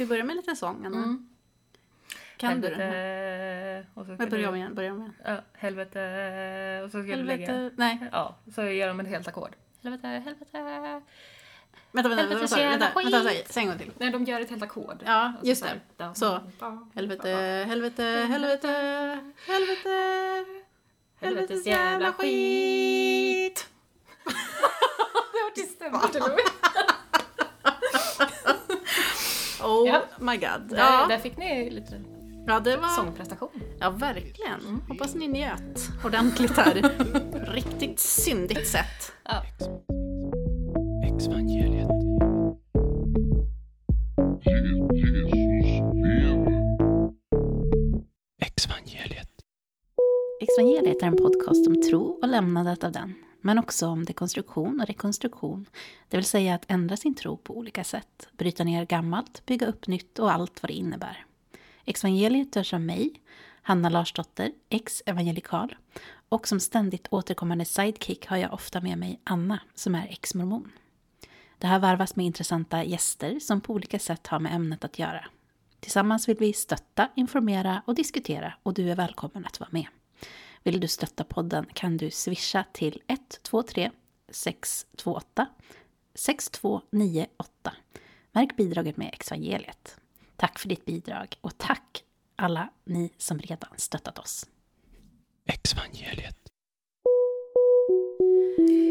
Ska vi börja med en liten sång, Anna? Mm. Kan du den? helvete, och så ska Men börja om du, igen, börja om igen. ja, helvete, och så ska du lägga... Helvete, nej. Ja, så gör de ett helt ackord. Helvete, helvete. Vänta, vänta, vänta, Helvete, vänta, jävla vänta, vänta, skit. säg, en gång till. Nej, de gör ett helt ackord. Ja, just här, det. Så. Helvete, helvete, helvete, helvete, helvetes jävla skit. Det var tyst till och med. Oh Ja. my god. Där, Ja, där fick ni lite ja, det var... sångprestation. Ja, verkligen. Hoppas ni njöt ordentligt här. Riktigt syndigt sätt. Ja. Exvangeliet är en podcast om tro och lämnandet av den, men också om dekonstruktion och rekonstruktion, det vill säga att ändra sin tro på olika sätt, bryta ner gammalt, bygga upp nytt och allt vad det innebär. Exvangeliet görs av mig, Hanna Larsdotter, ex-evangelikal, och som ständigt återkommande sidekick har jag ofta med mig Anna, som är ex-mormon. Det här varvas med intressanta gäster som på olika sätt har med ämnet att göra. Tillsammans vill vi stötta, informera och diskutera och du är välkommen att vara med. Vill du stötta podden kan du swisha till 123 628 6298. Märk bidraget med Exvangeliet. Tack för ditt bidrag och tack alla ni som redan stöttat oss. Exvangeliet.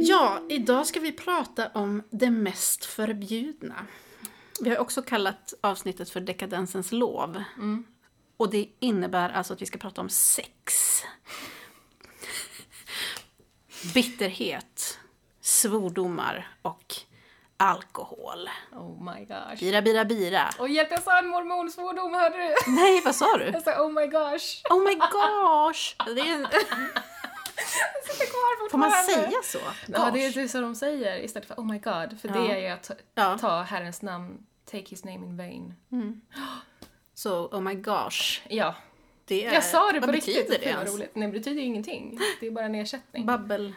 Ja, idag ska vi prata om det mest förbjudna. Vi har också kallat avsnittet för dekadensens lov. Och det innebär alltså att vi ska prata om sex. Bitterhet, svordomar och alkohol. Oh my gosh. Bira, bira, bira. Och hjälp, jag sa en mormonsvordom, hörde du? Nej, vad sa du? Jag sa oh my gosh. Oh my gosh! Det är. Jag sitter kvar Får man säga så? Ja, det är Gosh. det så de säger istället för oh my god. För Ja. det är ju att ta, ta Herrens namn, take his name in vain. Så, oh my gosh. Ja, Det är... jag sa det på riktigt. det ens? roligt. Nej, det betyder ju ingenting. Det är bara en ersättning. Babbel...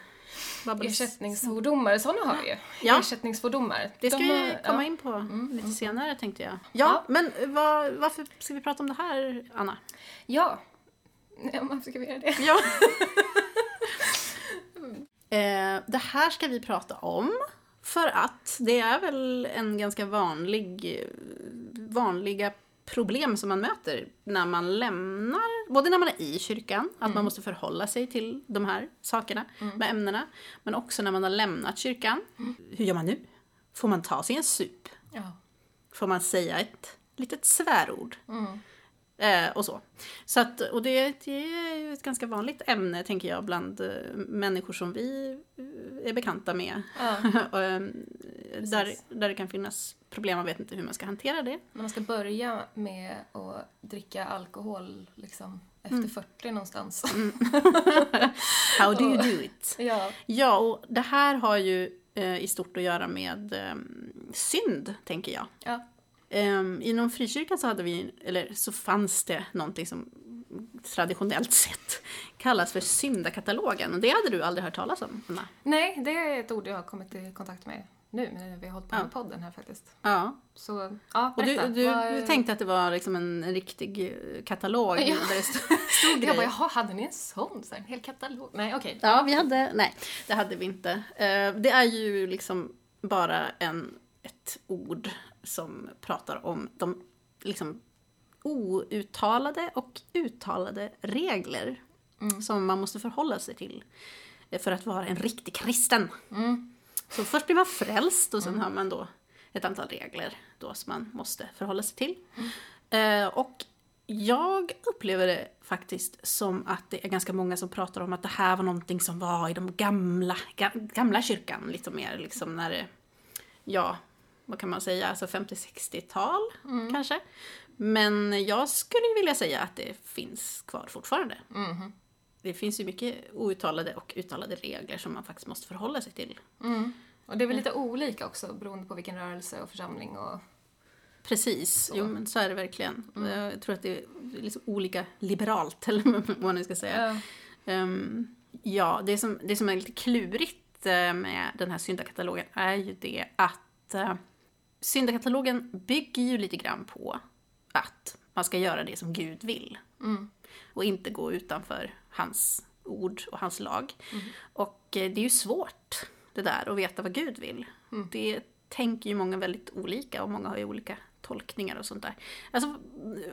Ersättningssvordomar, sådana har vi ju. Ja. Ersättningssvordomar. Det ska De vi har- komma ja. in på lite senare tänkte jag. Ja, Ja. men vad, varför ska vi prata om det här, Anna? Ja. ja, varför ska vi göra det? Ja. eh, det här ska vi prata om för att det är väl en ganska vanlig, vanliga problem som man möter när man lämnar, både när man är i kyrkan, att man måste förhålla sig till de här sakerna med ämnena, men också när man har lämnat kyrkan. Hur gör man nu? Får man ta sig en sup? Ja. får man säga ett litet svärord. Mm. Eh, och så. så att, och det, det är ett ganska vanligt ämne, tänker jag, bland eh, människor som vi eh, är bekanta med. Ja. och, eh, där, där det kan finnas problem, man vet inte hur man ska hantera det. När man ska börja med att dricka alkohol liksom efter 40 någonstans. How do you do it? Ja. Ja, och det här har ju eh, i stort att göra med eh, synd, tänker jag. Ja. Um, inom frikyrkan så hade vi, eller så fanns det någonting som traditionellt sett kallas för syndakatalogen. Det hade du aldrig hört talas om, Anna? Nej, det är ett ord jag har kommit i kontakt med nu när vi har hållit på med podden här faktiskt. Ja. Så, ja, Och du, du, Vad- du tänkte att det var liksom en, en riktig eh, katalog Ja. där det stod, stod Jag bara, jaha, hade ni en sån? Så en hel katalog? Nej, okej. Ja, vi hade, nej, det hade vi inte. Eh, det är ju liksom bara en, ett ord som pratar om de liksom outtalade och uttalade regler som man måste förhålla sig till för att vara en riktig kristen. Så först blir man frälst och sen har man då ett antal regler då som man måste förhålla sig till. Eh, och jag upplever det faktiskt som att det är ganska många som pratar om att det här var någonting som var i de gamla, ga- gamla kyrkan lite mer liksom när ja, vad kan man säga, alltså 50-60-tal kanske. Men jag skulle vilja säga att det finns kvar fortfarande. Det finns ju mycket outtalade och uttalade regler som man faktiskt måste förhålla sig till. Och det är väl lite olika också beroende på vilken rörelse och församling och... Precis, jo men så är det verkligen. Jag tror att det är liksom olika liberalt, eller vad man nu ska säga. Ja. Ehm, ja, det som, det som är lite klurigt eh, med den här syndakatalogen är ju det att eh, syndakatalogen bygger ju lite grann på att man ska göra det som Gud vill. Och inte gå utanför hans ord och hans lag. Och eh, det är ju svårt det där att veta vad Gud vill. Det tänker ju många väldigt olika och många har ju olika tolkningar och sånt där. Alltså,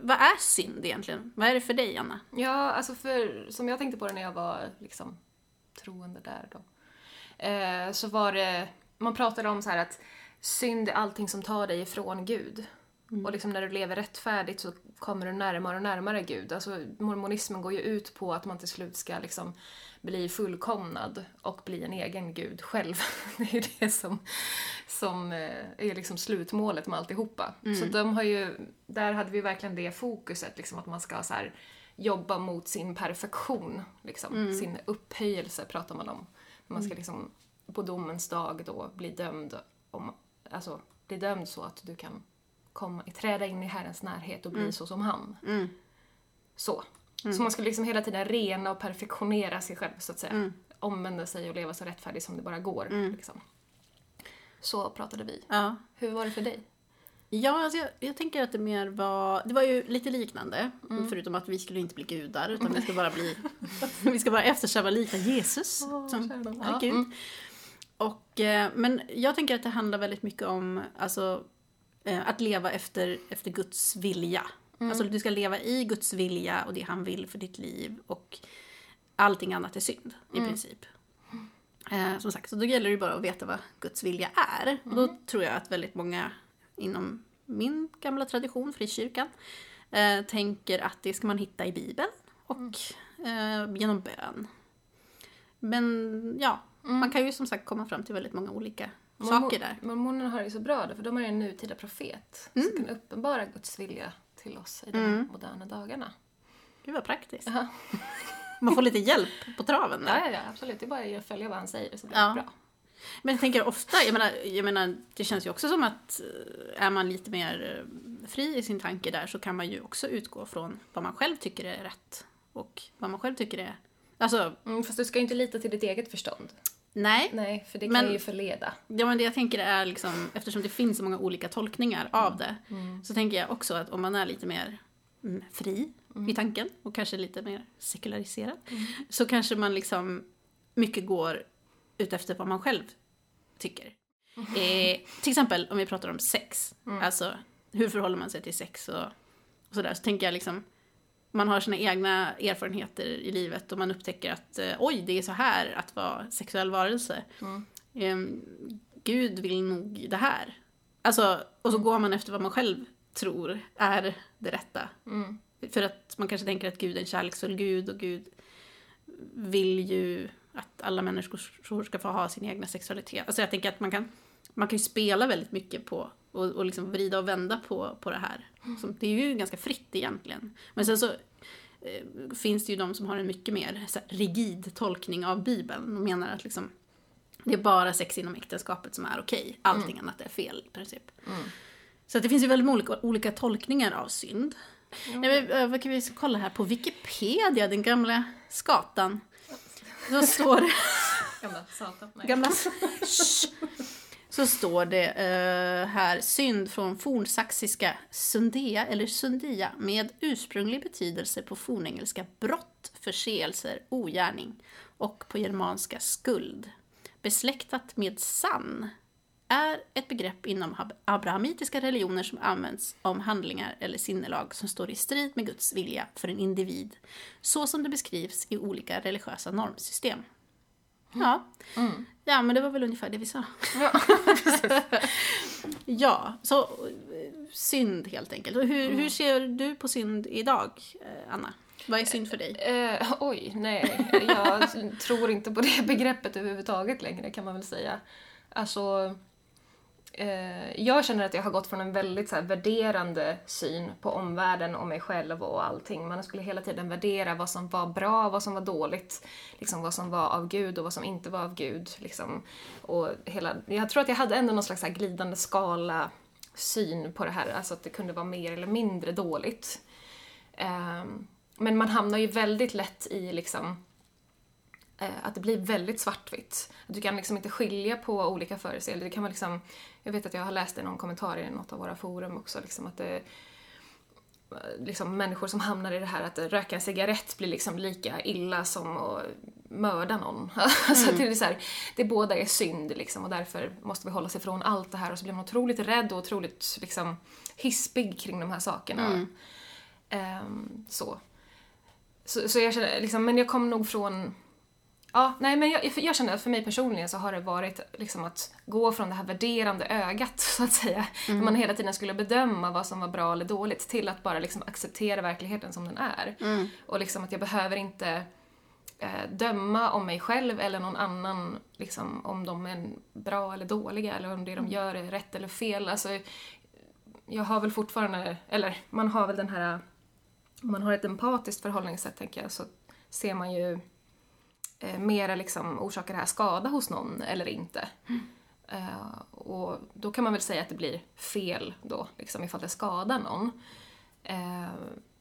vad är synd egentligen? Vad är det för dig, Anna? Ja, alltså för som jag tänkte på det när jag var liksom troende där då. Eh, så var det, man pratade om så här att synd är allting som tar dig ifrån Gud. Och liksom när du lever rättfärdigt så kommer du närmare och närmare Gud. Alltså mormonismen går ju ut på att man till slut ska liksom bli fullkomnad och bli en egen gud själv. Det är ju det som, som eh, är liksom slutmålet med alltihopa. Så de har ju, där hade vi verkligen det fokuset, liksom att man ska så här jobba mot sin perfektion. Liksom. Sin upphöjelse pratar man om. Man ska liksom på domens dag då bli dömd, om, alltså bli dömd så att du kan komma, träda in i Herrens närhet och bli så som han. Så. Så man ska liksom hela tiden rena och perfektionera sig själv så att säga. Omvända sig och leva så rättfärdigt som det bara går. Liksom. Så pratade vi. Ja. Hur var det för dig? Ja, alltså jag, jag tänker att det mer var... Det var ju lite liknande. Förutom att vi skulle inte bli gudar, utan vi ska bara bli... vi ska bara eftersträva lika Jesus, som nån. är Ja, Gud. mm. Och, eh, men jag tänker att det handlar väldigt mycket om alltså, eh, att leva efter, efter Guds vilja. Alltså du ska leva i Guds vilja och det han vill för ditt liv. Och allting annat är synd, i princip. Eh, som sagt, så då gäller det bara att veta vad Guds vilja är. Och då tror jag att väldigt många inom min gamla tradition, frikyrkan, eh, tänker att det ska man hitta i Bibeln och eh, genom bön. Men ja, man kan ju som sagt komma fram till väldigt många olika saker där. Mormonerna har det ju så bra där, för de är ju en nutida profet Mm. som kan uppenbara Guds vilja till oss i de moderna dagarna. Gud vad praktiskt. Ja. Man får lite hjälp på traven där. Ja, ja, ja, absolut. Det är bara att följa vad han säger så blir Ja. det bra. Men jag tänker ofta, jag menar, jag menar, det känns ju också som att eh, är man lite mer eh, fri i sin tanke där så kan man ju också utgå från vad man själv tycker är rätt. Och vad man själv tycker är... Alltså, Mm, fast du ska ju inte lita till ditt eget förstånd. Nej. Nej, för det kan Men- ju förleda. Ja, men det jag tänker är liksom, eftersom det finns så många olika tolkningar av det, så tänker jag också att om man är lite mer mm, fri i tanken och kanske lite mer sekulariserad, så kanske man liksom mycket går ut efter vad man själv tycker. Eh, till exempel om vi pratar om sex, alltså hur förhåller man sig till sex och, och sådär, så tänker jag liksom man har sina egna erfarenheter i livet och man upptäcker att eh, oj, det är så här att vara sexuell varelse. Ehm, Gud vill nog det här. Alltså, och så går man efter vad man själv tror är det rätta. För att man kanske tänker att Gud är en kärleksfull Gud och Gud vill ju att alla människor ska få ha sin egna sexualitet. Alltså jag tänker att man kan, man kan ju spela väldigt mycket på och, och liksom vrida och vända på, på det här. Så det är ju ganska fritt egentligen. Men sen så eh, finns det ju de som har en mycket mer så här, rigid tolkning av Bibeln och menar att liksom, det är bara sex inom äktenskapet som är okej. Allting annat är fel i princip. Så att det finns ju väldigt olika, olika tolkningar av synd. Nej, men, eh, vad kan vi kolla här på Wikipedia, den gamla skatan. Då står det... Gamla satan. Nej. Gamla... Shh. Så står det eh, här synd från fornsaxiska sundea eller sundia med ursprunglig betydelse på fornengelska brott, förseelser, ogärning och på germanska skuld. Besläktat med sann är ett begrepp inom abrahamitiska religioner som används om handlingar eller sinnelag som står i strid med Guds vilja för en individ, så som det beskrivs i olika religiösa normsystem. Ja. ja, men det var väl ungefär det vi sa. Ja. Ja, så eh, synd helt enkelt. Och hur, hur ser du på synd idag, eh, Anna? Vad är synd för dig? Eh, oj, nej. Jag tror inte på det begreppet överhuvudtaget längre kan man väl säga. Alltså, eh, jag känner att jag har gått från en väldigt så här, värderande syn på omvärlden och mig själv och allting. Man skulle hela tiden värdera vad som var bra, vad som var dåligt, liksom vad som var av Gud och vad som inte var av Gud. Liksom. Och hela, jag tror att jag hade ändå någon slags här, glidande skala syn på det här, alltså att det kunde vara mer eller mindre dåligt. Eh, men man hamnar ju väldigt lätt i liksom eh, att det blir väldigt svartvitt. Du kan liksom inte skilja på olika föreställningar. Det kan vara liksom, jag vet att jag har läst i någon kommentar i något av våra forum också, liksom att det liksom människor som hamnar i det här att röka en cigarett blir liksom lika illa som att mörda någon. alltså det, är så här, det båda är synd liksom och därför måste vi hålla oss ifrån allt det här och så blir man otroligt rädd och otroligt liksom hispig kring de här sakerna. Ehm, så. Så, så jag känner liksom, men jag kom nog från Ja, nej men jag, jag känner att för mig personligen så har det varit liksom att gå från det här värderande ögat, så att säga, där man hela tiden skulle bedöma vad som var bra eller dåligt, till att bara liksom acceptera verkligheten som den är. Och liksom att jag behöver inte eh, döma om mig själv eller någon annan, liksom, om de är bra eller dåliga, eller om det de gör är rätt eller fel. Alltså, jag har väl fortfarande, eller man har väl den här, om man har ett empatiskt förhållningssätt tänker jag, så ser man ju eh, mera liksom orsakar det här skada hos någon eller inte. Eh, och då kan man väl säga att det blir fel då, liksom ifall det skadar någon. Eh,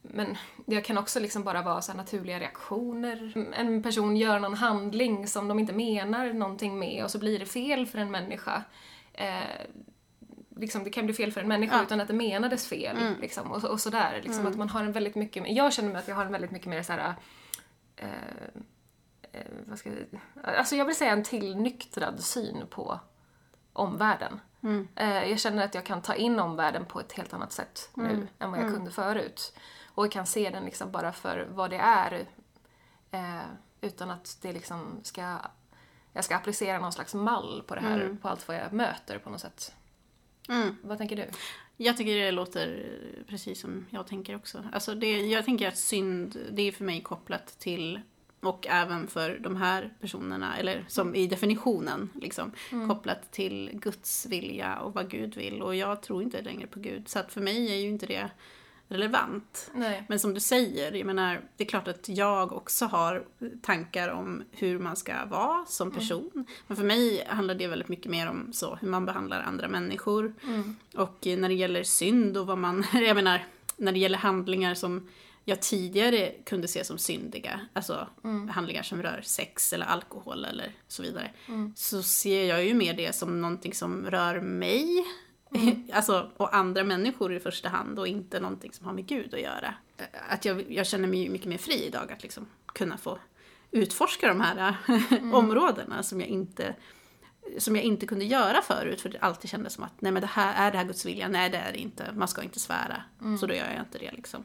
men det kan också liksom bara vara så naturliga reaktioner. En person gör någon handling som de inte menar någonting med och så blir det fel för en människa. Eh, liksom, det kan bli fel för en människa Ja. utan att det menades fel. Liksom, och, och sådär. Liksom, att man har en väldigt mycket, jag känner mig att jag har en väldigt mycket mer så här, eh, eh, vad ska jag, alltså jag vill säga en tillnyktrad syn på omvärlden. Eh, jag känner att jag kan ta in omvärlden på ett helt annat sätt nu än vad jag kunde förut. Och jag kan se den liksom bara för vad det är. Eh, utan att det liksom ska, jag ska applicera någon slags mall på det här, på allt vad jag möter på något sätt. Mm. Vad tänker du? Jag tycker det låter precis som jag tänker också. Alltså det, jag tänker att synd, det är för mig kopplat till och även för de här personerna, eller som i definitionen, liksom, kopplat till Guds vilja och vad Gud vill. Och jag tror inte längre på Gud. Så att för mig är ju inte det relevant. Nej. Men som du säger, jag menar, det är klart att jag också har tankar om hur man ska vara som person. Men för mig handlar det väldigt mycket mer om så, hur man behandlar andra människor. Och eh, när det gäller synd och vad man, jag menar, när det gäller handlingar som jag tidigare kunde se som syndiga, alltså handlingar som rör sex eller alkohol eller så vidare, så ser jag ju mer det som någonting som rör mig, alltså, och andra människor i första hand och inte någonting som har med Gud att göra. Att jag, jag känner mig mycket mer fri idag att liksom kunna få utforska de här områdena som jag inte som jag inte kunde göra förut för det alltid kändes som att nej men det här är det här Guds vilja, nej det är det inte, man ska inte svära, så då gör jag inte det liksom.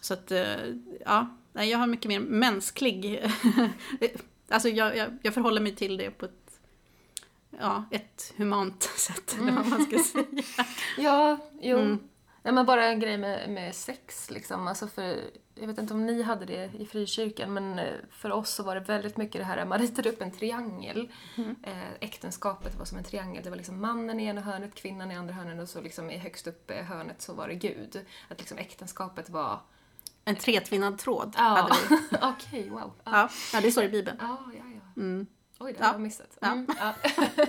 Så att, eh, ja, jag har mycket mer mänsklig, alltså jag, jag, jag förhåller mig till det på ett, ja, ett humant sätt eller vad man ska säga. Ja, jo. Mm. Nej, men bara en grej med, med sex liksom. Alltså för, jag vet inte om ni hade det i frikyrkan men eh, för oss så var det väldigt mycket det här, man ritade upp en triangel. Mm. Eh, äktenskapet var som en triangel. Det var liksom mannen i ena hörnet, kvinnan i andra hörnet och så liksom i högst upp i hörnet så var det Gud. Att liksom äktenskapet var... En tretvinnad tråd Ja, hade vi. okej, wow. Ja. Ja, ja, det står i Bibeln. Ja, ja, ja. Mm. Oj, det Ja. har jag missat. Mm, ja.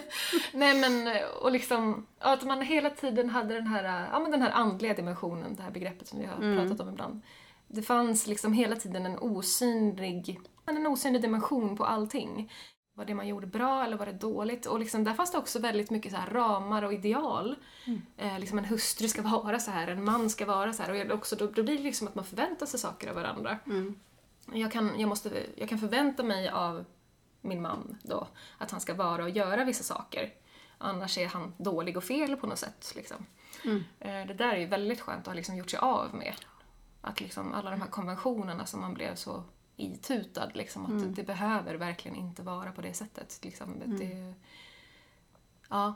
Nej men, och liksom, att man hela tiden hade den här, ja men den här andliga dimensionen, det här begreppet som vi har Mm. pratat om ibland. Det fanns liksom hela tiden en osynlig, en osynlig dimension på allting. Var det man gjorde bra eller var det dåligt? Och liksom, där fanns det också väldigt mycket så här ramar och ideal. Eh, liksom en hustru ska vara så här, en man ska vara så här. Och också, då, då blir det liksom att man förväntar sig saker av varandra. Jag, kan, jag, måste, jag kan förvänta mig av min man då, att han ska vara och göra vissa saker. Annars är han dålig och fel på något sätt. Liksom. Eh, Det där är ju väldigt skönt att ha liksom gjort sig av med. Att liksom alla de här konventionerna som man blev så itutad, liksom, att det behöver verkligen inte vara på det sättet. Liksom. Det, ja.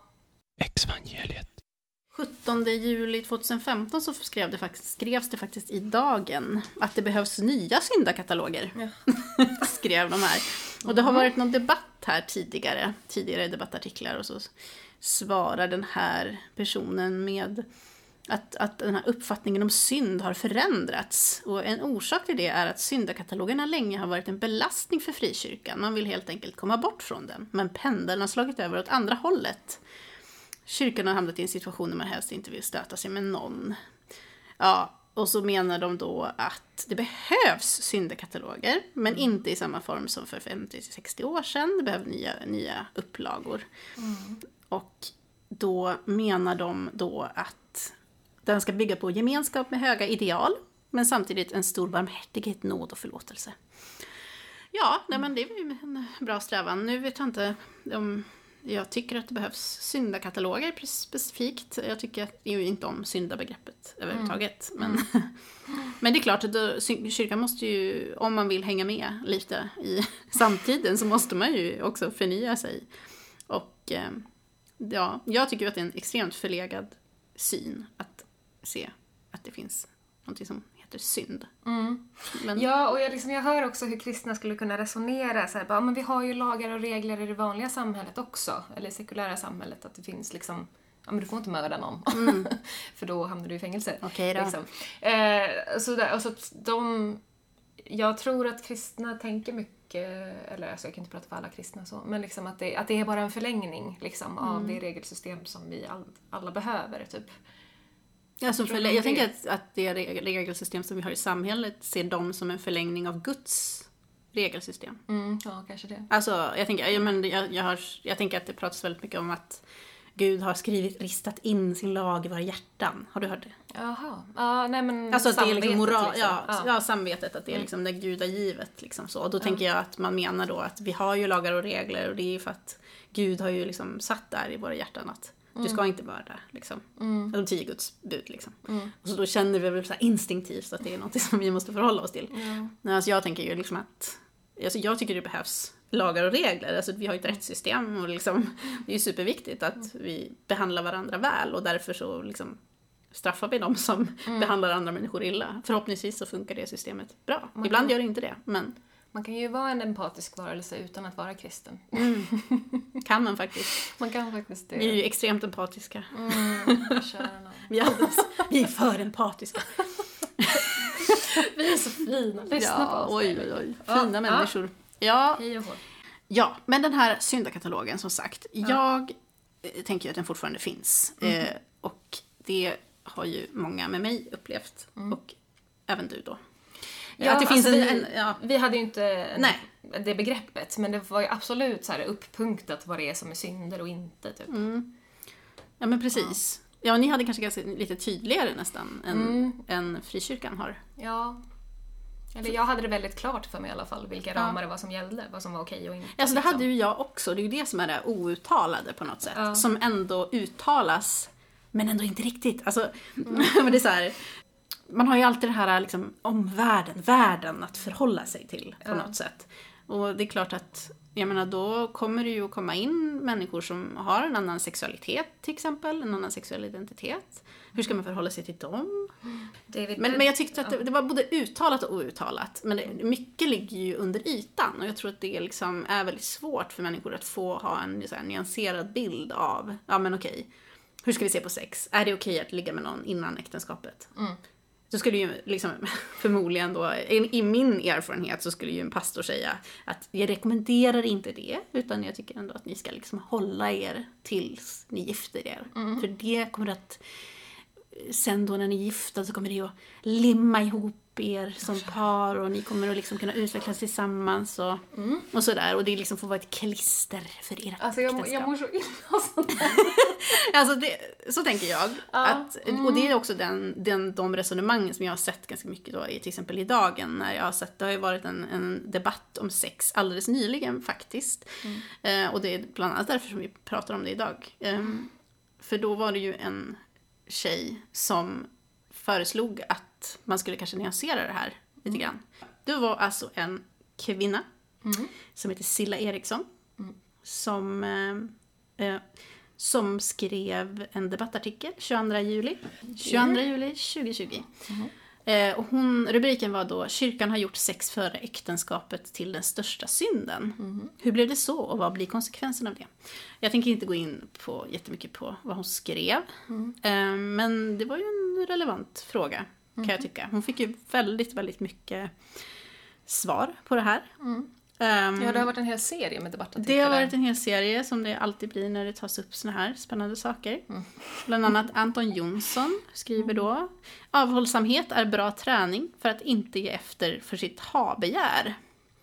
Exvangeliet. 17 juli 2015 så skrev det faktiskt, skrevs det faktiskt i Dagen att det behövs nya syndakataloger. skrev de här. Och det har varit någon debatt här tidigare, tidigare debattartiklar och så svarar den här personen med att, att den här uppfattningen om synd har förändrats. Och en orsak till det är att syndakatalogerna länge har varit en belastning för frikyrkan. Man vill helt enkelt komma bort från dem. Men pendeln har slagit över åt andra hållet. Kyrkan har hamnat i en situation där man helst inte vill stöta sig med någon. Ja, och så menar de då att det behövs syndakataloger, men inte i samma form som för 50-60 år sedan. Det behövs nya, nya upplagor. Och då menar de då att den ska bygga på gemenskap med höga ideal, men samtidigt en stor barmhärtighet, nåd och förlåtelse. Ja, nej men det är en bra strävan. Nu vet jag inte om jag tycker att det behövs syndakataloger specifikt. Jag tycker ju inte om syndabegreppet överhuvudtaget. Men, men det är klart att då, kyrkan måste ju, om man vill hänga med lite i samtiden, så måste man ju också förnya sig. Och eh, ja, jag tycker att det är en extremt förlegad syn att se att det finns något som heter synd. Men, Ja, och jag, liksom, jag hör också hur kristna skulle kunna resonera så här, bara, men vi har ju lagar och regler i det vanliga samhället också, eller i sekulära samhället, att det finns liksom Ja, men du får inte mörda någon, för då hamnar du i fängelse. Mm. Okej då. Liksom. Eh, så där, och så att de... Jag tror att kristna tänker mycket, eller alltså jag kan inte prata för alla kristna så, men liksom att det, att det är bara en förlängning liksom, av Mm. det regelsystem som vi all, alla behöver. Typ. Alltså för, jag tänker att, att det reg- regelsystem som vi har i samhället ser dem som en förlängning av Guds regelsystem. Mm, ja, kanske det. Alltså, jag tänker, jag, men jag, jag, har, jag tänker att det pratas väldigt mycket om att Gud har skrivit, ristat in sin lag i våra hjärtan. Har du hört det? Jaha. Ja, nej men Alltså att det är liksom samvetet, moral, liksom. ja, Ja. ja. samvetet, att det är liksom det gudagivet. Liksom så. Och då tänker jag att man menar då att vi har ju lagar och regler och det är ju för att Gud har ju liksom satt där i våra hjärtan att du ska inte mörda. Liksom. De tio Guds bud. Liksom. Och så då känner vi väl så instinktivt att det är något som vi måste förhålla oss till. Men alltså jag tänker ju liksom att alltså jag tycker det behövs lagar och regler. Alltså vi har ju ett rättssystem och liksom, det är ju superviktigt att vi behandlar varandra väl och därför så liksom straffar vi dem som behandlar andra människor illa. Förhoppningsvis så funkar det systemet bra. Ibland gör det inte det, men Man kan ju vara en empatisk varelse utan att vara kristen. kan man faktiskt. Man kan faktiskt det. Vi är ju extremt empatiska. Mm. Vi är, alldeles, vi är för empatiska. Vi är så fina. Lyssna på Ja, oss. oj, oj, oj. Fina ja. människor. Ja. Ja, men den här syndakatalogen som sagt. Jag eh, tänker ju att den fortfarande finns. Eh, och det har ju många med mig upplevt. Och även du då. Ja, att det finns alltså, en, vi, ja, vi hade ju inte Nej. det begreppet, men det var ju absolut så här upppunktat vad det är som är synder och inte. Typ. ja, men precis. Ja, ni hade kanske ganska lite tydligare nästan än, än frikyrkan har. Ja. Eller jag hade det väldigt klart för mig i alla fall, vilka ramar det var som gällde, vad som var okej och inte. Alltså det liksom. hade ju jag också. Det är ju det som är det outtalade på något sätt. Ja. Som ändå uttalas, men ändå inte riktigt. Alltså, Mm. det är så här, man har ju alltid det här liksom, omvärlden, världen att förhålla sig till på något sätt. Och det är klart att, jag menar då kommer det ju att komma in människor som har en annan sexualitet till exempel, en annan sexuell identitet. Hur ska man förhålla sig till dem? David, Men, men jag tyckte att det, det var både uttalat och outtalat. Men det, mycket ligger ju under ytan och jag tror att det liksom är väldigt svårt för människor att få ha en så här, nyanserad bild av, ja men okej, hur ska vi se på sex? Är det okej att ligga med någon innan äktenskapet? Då skulle ju liksom, förmodligen då, i, i min erfarenhet så skulle ju en pastor säga att jag rekommenderar inte det, utan jag tycker ändå att ni ska liksom hålla er tills ni gifter er. För det kommer att sen då när ni är gifta så kommer det att limma ihop er som par och ni kommer att liksom kunna utvecklas tillsammans och, och sådär. Och det liksom får vara ett klister för ert Mm. Alltså jag, äktenskap. jag mår så illa av sånt. Alltså det, så tänker jag. Ja, Att, Och det är också den, den, de resonemang som jag har sett ganska mycket då, till exempel i Dagen. När jag har sett, det har ju varit en, en debatt om sex alldeles nyligen faktiskt. Eh, och det är bland annat därför som vi pratar om det idag. Eh, För då var det ju en tjej som föreslog att man skulle kanske nyansera det här lite grann. Det var alltså en kvinna som heter Silla Eriksson. Som, eh, eh, som skrev en debattartikel 22 juli, 22 juli 2020. Eh, och hon, rubriken var då “Kyrkan har gjort sex före äktenskapet till den största synden”. Hur blev det så och vad blir konsekvensen av det? Jag tänker inte gå in på jättemycket på vad hon skrev. Eh, men det var ju en relevant fråga, kan jag tycka. Hon fick ju väldigt, väldigt mycket svar på det här. Ehm, Ja, det har varit en hel serie med debattartiklar. det har varit en hel serie som det alltid blir när det tas upp såna här spännande saker. Mm. Bland annat Anton Jonsson skriver då Avhållsamhet är bra träning för att inte ge efter för sitt habegär.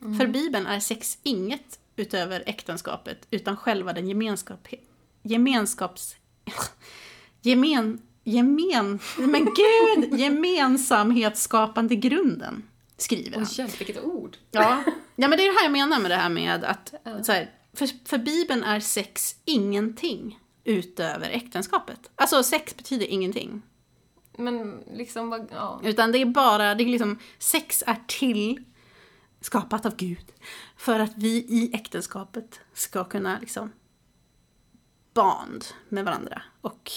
Mm. För Bibeln är sex inget utöver äktenskapet utan själva den gemenskap, gemenskaps... Gemen, gemen, men gud! Gemensamhetsskapande grunden, skriver han. Åh hjälp, vilket ord! Ja. ja, men det är det här jag menar med det här med att Ja. så här, för, för Bibeln är sex ingenting utöver äktenskapet. Alltså sex betyder ingenting. Men liksom, ja. Utan det är bara, det är liksom, sex är till, skapat av Gud, för att vi i äktenskapet ska kunna liksom band med varandra och.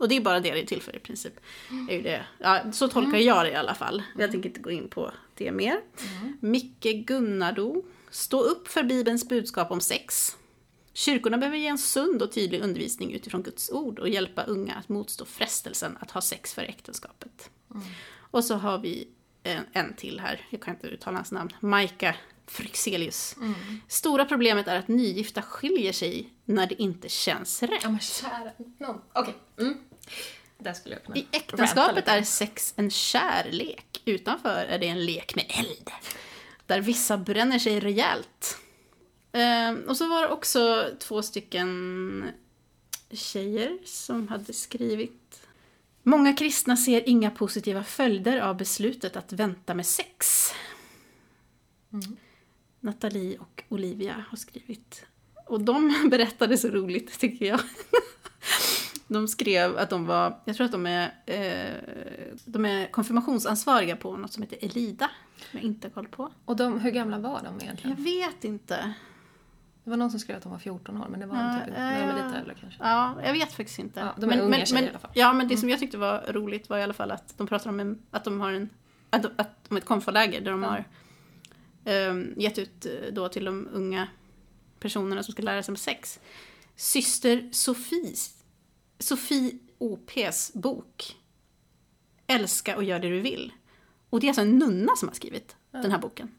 Och det är bara det det är till för i princip. Är ju det. Ja, så tolkar jag det i alla fall. Jag tänker inte gå in på det mer. Micke Gunnardo. Stå upp för Bibelns budskap om sex. Kyrkorna behöver ge en sund och tydlig undervisning utifrån Guds ord och hjälpa unga att motstå frestelsen att ha sex för äktenskapet. Och så har vi en, en till här, jag kan inte uttala hans namn, Maika Fryxelius. Stora problemet är att nygifta skiljer sig när det inte känns rätt. Ja men kära nån. Okej. Mm. Där skulle jag kunna I äktenskapet är sex en kärlek, utanför är det en lek med eld. Där vissa bränner sig rejält. Ehm, och så var det också två stycken tjejer som hade skrivit. Många kristna ser inga positiva följder av beslutet att vänta med sex. Nathalie och Olivia har skrivit. Och de berättade så roligt, tycker jag. De skrev att de var, jag tror att de är, eh, de är konfirmationsansvariga på något som heter Elida. Som jag inte har koll på. Och de, hur gamla var de Jag egentligen? vet inte. Det var någon som skrev att de var 14 år, men det var Ja, typ inte. Nej, de är lite äldre kanske. Ja, jag vet faktiskt inte. Ja, de är unga tjejer men, i alla fall. Ja, men det som jag tyckte var roligt var i alla fall att de pratar om en, att de har en, att, de- att, om ett konfaläger där de Ja. har um, gett ut eh, då till de unga personerna som ska lära sig om sex. Syster Sofies, Sofie OPs bok Älska och gör det du vill. Och det är alltså en nunna som har skrivit den här boken.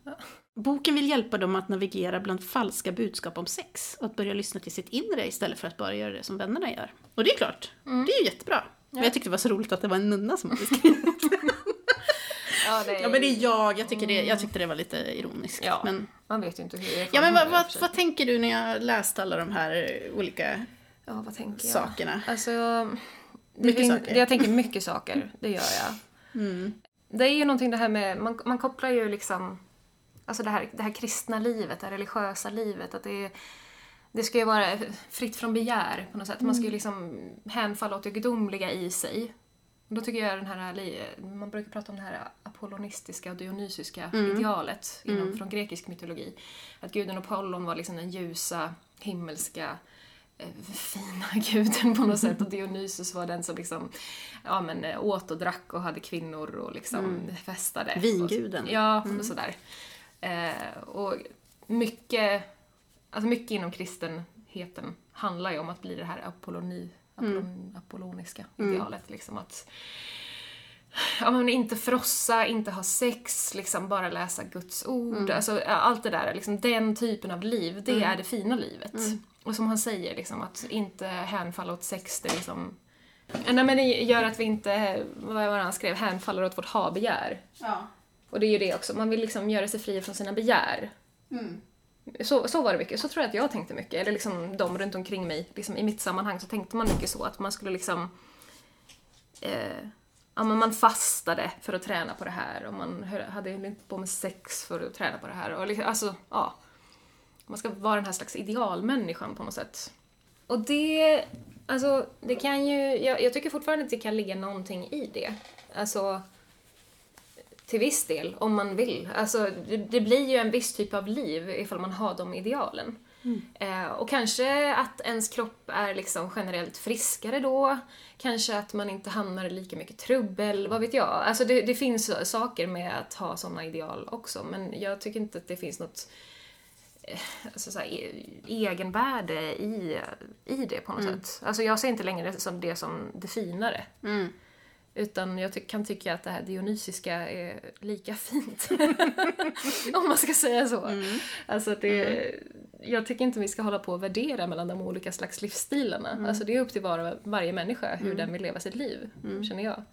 Boken vill hjälpa dem att navigera bland falska budskap om sex och att börja lyssna till sitt inre istället för att bara göra det som vännerna gör. Och det är klart, det är ju jättebra. Men jag tyckte det var så roligt att det var en nunna som hade skrivit. Ja, det är, ja men det är jag, jag, tycker det, jag tyckte det var lite ironiskt. Ja. Men, Man vet ju inte hur det är. ja men vad, vad, vad tänker du när jag läste alla de här olika Ja, vad tänker jag? sakerna? Alltså, det Mycket fin- saker. Jag tänker mycket saker, det gör jag. Mm. Det är ju någonting det här med, man, man kopplar ju liksom, alltså det här, det här kristna livet, det här religiösa livet, att det, det ska ju vara fritt från begär på något sätt. Man ska ju liksom hänfalla åt det gudomliga i sig. Och Då tycker jag den här, man brukar prata om det här apollonistiska och dionysiska idealet inom, från grekisk mytologi. Att guden Apollon var liksom den ljusa, himmelska, fina guden på något sätt och Dionysus var den som liksom, ja men eh, åt och drack och hade kvinnor och liksom festade. Vinguden. Och, ja, och sådär. Eh, och mycket, alltså mycket inom kristenheten handlar ju om att bli det här apolloni, apollon, apolloniska idealet. Liksom att ja, men inte frossa, inte ha sex, liksom bara läsa Guds ord. Alltså, ja, allt det där, liksom, den typen av liv, det är det fina livet. Och som han säger, liksom, att inte hänfalla åt sex, det är liksom Nej men det gör att vi inte, vad var det han skrev, hänfaller åt vårt ha-begär. Ja. Och det är ju det också, man vill liksom göra sig fri från sina begär. Mm. Så, så var det mycket, så tror jag att jag tänkte mycket. Eller liksom de runt omkring mig, liksom i mitt sammanhang så tänkte man mycket så att man skulle liksom... Eh, ja men man fastade för att träna på det här och man hade inte på med sex för att träna på det här. Och liksom, alltså, ja. Man ska vara den här slags idealmänniskan på något sätt. Och det, alltså, det kan ju, jag, jag tycker fortfarande att det kan ligga någonting i det. Alltså, till viss del, om man vill. Alltså, det, det blir ju en viss typ av liv ifall man har de idealen. Eh, och kanske att ens kropp är liksom generellt friskare då. Kanske att man inte hamnar i lika mycket trubbel, vad vet jag. Alltså det, det finns saker med att ha såna ideal också, men jag tycker inte att det finns något eh, alltså så här, e- egenvärde i, i det på något sätt. Alltså jag ser inte längre det som det som det finare. Mm. Utan jag ty- kan tycka att det här dionysiska är lika fint. Om man ska säga så. Mm. Alltså det, Jag tycker inte vi ska hålla på och värdera mellan de olika slags livsstilarna. Mm. Alltså det är upp till var, varje människa hur den vill leva sitt liv, Mm. känner jag.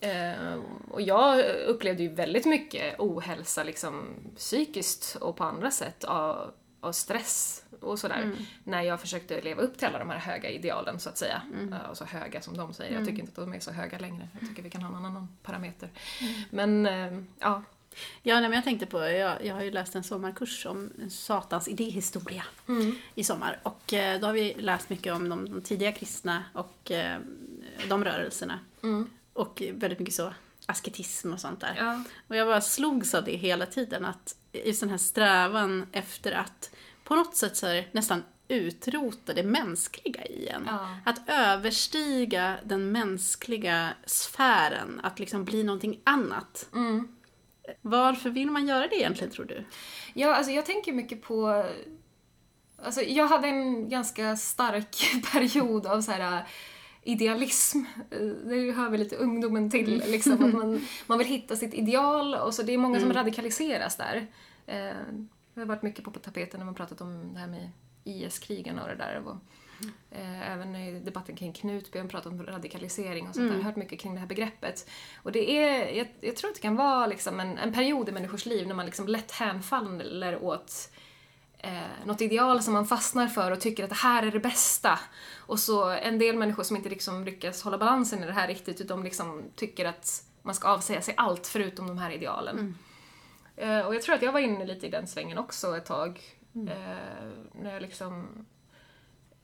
Eh, och jag upplevde ju väldigt mycket ohälsa liksom psykiskt och på andra sätt av, av stress och sådär. Mm. När jag försökte leva upp till alla de här höga idealen så att säga. Mm. Eh, och så höga som de säger. Jag tycker inte att de är så höga längre. Jag tycker vi kan ha en annan parameter. Mm. Men eh, ja. Ja, nej, men jag tänkte på, jag, jag har ju läst en sommarkurs om Satans idéhistoria i sommar. Och eh, då har vi läst mycket om de, de tidiga kristna och eh, de rörelserna. Mm. Och väldigt mycket så asketism och sånt där. ja. Och jag bara slogs av det hela tiden, att just den här strävan efter att på något sätt så här, nästan utrota det mänskliga i en. Ja. Att överstiga den mänskliga sfären, att liksom bli någonting annat. Mm. Varför vill man göra det egentligen tror du? Ja, alltså jag tänker mycket på... Alltså jag hade en ganska stark period av så här äh, idealism. Eh, Det hör väl lite ungdomen till, liksom. Att man, man vill hitta sitt ideal och så det är många som radikaliseras där. Eh, Det har varit mycket på tapeten när man pratat om det här med IS-krigarna och det där. Och, eh, även i debatten kring Knutby har man pratat om radikalisering och sånt där. Jag har hört mycket kring det här begreppet. Och det är, jag, jag tror att det kan vara liksom en, en period i människors liv när man liksom lätt hänfaller åt eh, något ideal som man fastnar för och tycker att det här är det bästa. Och så en del människor som inte liksom lyckas hålla balansen i det här riktigt utan liksom tycker att man ska avsäga sig allt förutom de här idealen. Eh, och jag tror att jag var inne lite i den svängen också ett tag. Eh, när jag liksom...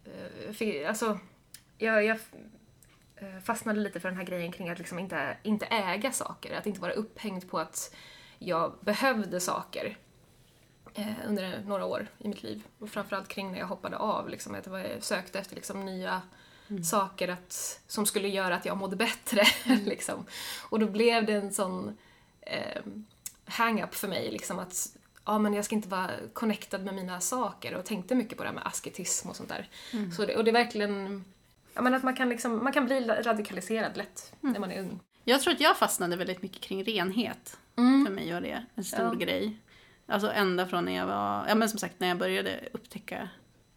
Eh, fick, alltså, jag, jag eh, fastnade lite för den här grejen kring att liksom inte, inte äga saker. Att inte vara upphängd på att jag behövde saker eh, under några år i mitt liv. Och framförallt kring när jag hoppade av, liksom, att jag sökte efter liksom, nya saker att, som skulle göra att jag mådde bättre. liksom. Och då blev det en sån eh, hang-up för mig, liksom, att ja, men jag ska inte vara connectad med mina saker och tänkte mycket på det här med asketism och sånt där. Så det, och det är verkligen Ja, men att man kan, liksom, man kan bli radikaliserad lätt när man är ung. Jag tror att jag fastnade väldigt mycket kring renhet. För mig var det en stor Ja. grej. Alltså ända från när jag var, ja men som sagt när jag började upptäcka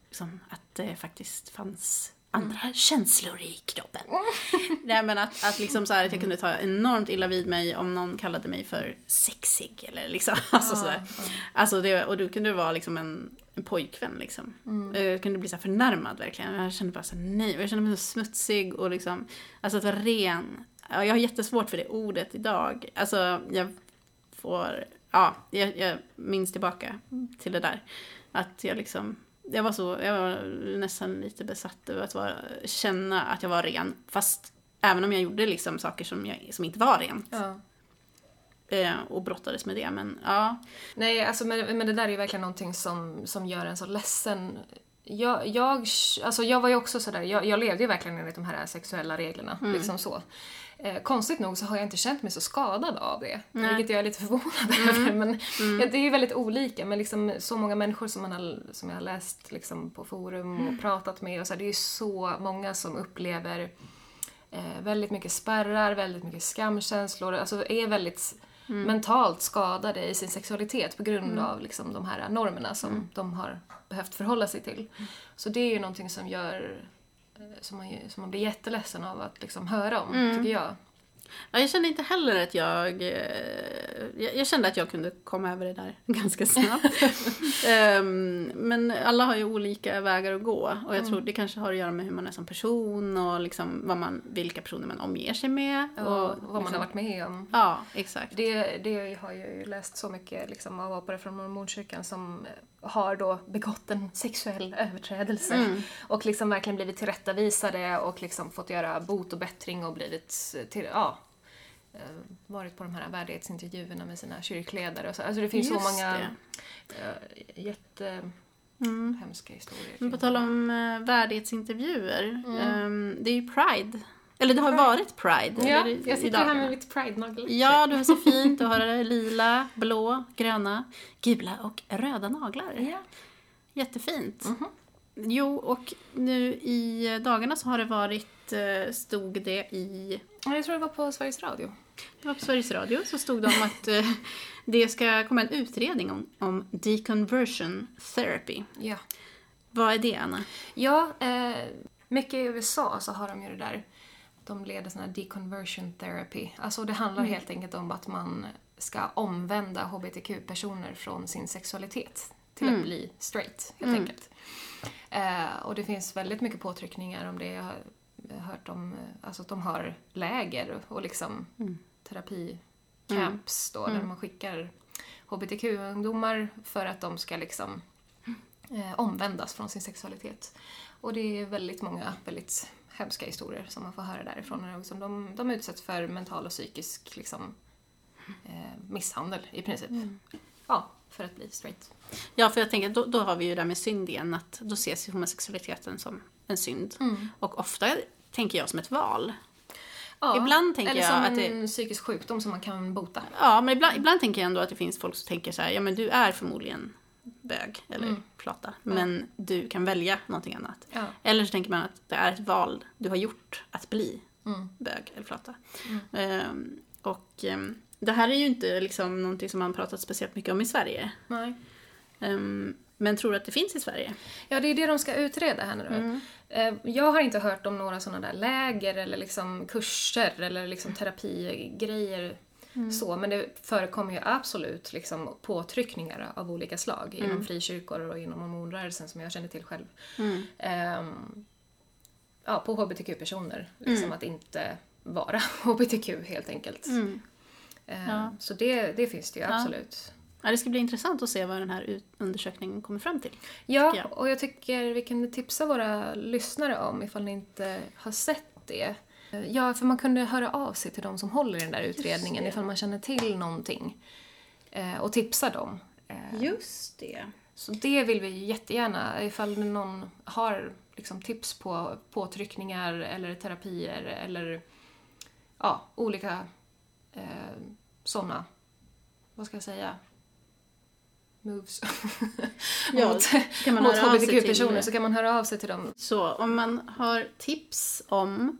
liksom, att det faktiskt fanns andra känslor i kroppen. Nej men att, att liksom så här, att jag kunde ta enormt illa vid mig om någon kallade mig för sexig eller liksom. Alltså, sådär. alltså det, och då kunde det vara liksom en, en pojkvän liksom. Jag kunde bli så förnärmad verkligen. Jag kände bara så här, nej. Jag kände mig så smutsig och liksom, alltså att vara ren. Ja, Jag har jättesvårt för det ordet idag. Alltså jag får, ja, jag, jag minns tillbaka till det där. Att jag liksom, jag var så, jag var nästan lite besatt över att vara, känna att jag var ren. Fast även om jag gjorde liksom saker som, jag, som inte var rent. Ja. Eh, och brottades med det. Men ja, Nej, alltså, men, men det där är ju verkligen någonting som, som gör en så ledsen. Jag, jag, alltså, jag var ju också sådär, jag, jag levde ju verkligen enligt de här sexuella reglerna. Liksom så. Eh, konstigt nog så har jag inte känt mig så skadad av det. Nej. Vilket jag är lite förvånad över. Men, ja, det är ju väldigt olika. Men liksom, så många människor som, man har, som jag har läst liksom, på forum och pratat med. Och så här, det är ju så många som upplever eh, väldigt mycket spärrar, väldigt mycket skamkänslor. Alltså är väldigt mentalt skadade i sin sexualitet på grund av liksom, de här normerna som de har behövt förhålla sig till. Så det är ju någonting som gör som man, som man blir jätteledsen av att liksom höra om, tycker jag. Ja, jag kände inte heller att jag, eh, jag... Jag kände att jag kunde komma över det där ganska snabbt. Ehm, men alla har ju olika vägar att gå. Och jag tror det kanske har att göra med hur man är som person och liksom vad man, vilka personer man omger sig med. Och, och vad man liksom- har varit med om. Ja, exakt. Det, det har jag ju läst så mycket liksom, av apare från Mormonkyrkan som har då begått en sexuell överträdelse och liksom verkligen blivit tillrättavisade och liksom fått göra bot och bättring och blivit till, ja, varit på de här värdighetsintervjuerna med sina kyrkledare och så. Alltså det finns så Just många det. eh, jättehemska historier. Men på tal om eh, värdighetsintervjuer. ehm, det är ju Pride. Eller det har varit Pride. Ja, eller, jag sitter här med mitt pride-nagellack. Ja, du har så fint. Du har lila, blå, gröna, gula och röda naglar. Ja. Jättefint. Jo, och nu i dagarna så har det varit, eh, stod det i, Jag tror det var på Sveriges Radio. det var på Sveriges Radio, så stod det om att eh, det ska komma en utredning om, om deconversion therapy. Ja. Vad är det, Anna? Ja, eh, mycket i USA så har de ju det där. De leder sån här deconversion therapy. Alltså det handlar helt enkelt om att man ska omvända hbtq-personer från sin sexualitet till att bli straight, helt enkelt. Eh, och det finns väldigt mycket påtryckningar om det. Jag hört om eh, alltså att de har läger och liksom terapicamps då, där man skickar hbtq-ungdomar för att de ska liksom eh, omvändas från sin sexualitet. Och det är väldigt många väldigt hemska historier som man får höra därifrån. Liksom de, de utsätts för mental och psykisk liksom, eh, misshandel i princip. Ja, för att bli straight. Ja, för jag tänker, då, då har vi ju det där med synd igen, att då ses ju homosexualiteten som en synd. Och ofta tänker jag som ett val. Ja, Ibland tänker eller jag som att en det- psykisk sjukdom som man kan bota. Ja, men ibland, ibland tänker jag ändå att det finns folk som tänker så här, ja men du är förmodligen bög eller flata, men du kan välja någonting annat. Ja. Eller så tänker man att det är ett val du har gjort att bli Mm. bög eller flata. Ehm, och ehm, det här är ju inte liksom någonting som man pratat speciellt mycket om i Sverige. Nej. Ehm, men tror att det finns i Sverige? Ja, det är det de ska utreda här nu då. Eh, Jag har inte hört om några sådana där läger eller liksom kurser eller liksom terapigrejer så, men det förekommer ju absolut liksom påtryckningar av olika slag inom frikyrkor och inom mormonrörelsen som jag känner till själv. Ehm, ja, på hbtq-personer. Liksom att inte vara hbtq helt enkelt. Ehm, Ja. Så det, det finns det ju absolut. Ja, det ska bli intressant att se vad den här undersökningen kommer fram till. Ja, jag. och jag tycker vi kan tipsa våra lyssnare om ifall ni inte har sett det. Ja, för man kunde höra av sig till de som håller i den där utredningen ifall man känner till någonting. Eh, och tipsa dem. Eh, Just det. så det vill vi jättegärna, ifall någon har liksom, tips på påtryckningar eller terapier eller ja, olika eh, sådana, vad ska jag säga, moves Ja, mot, mot hbtq-personer till- så kan man höra av sig till dem. Så om man har tips om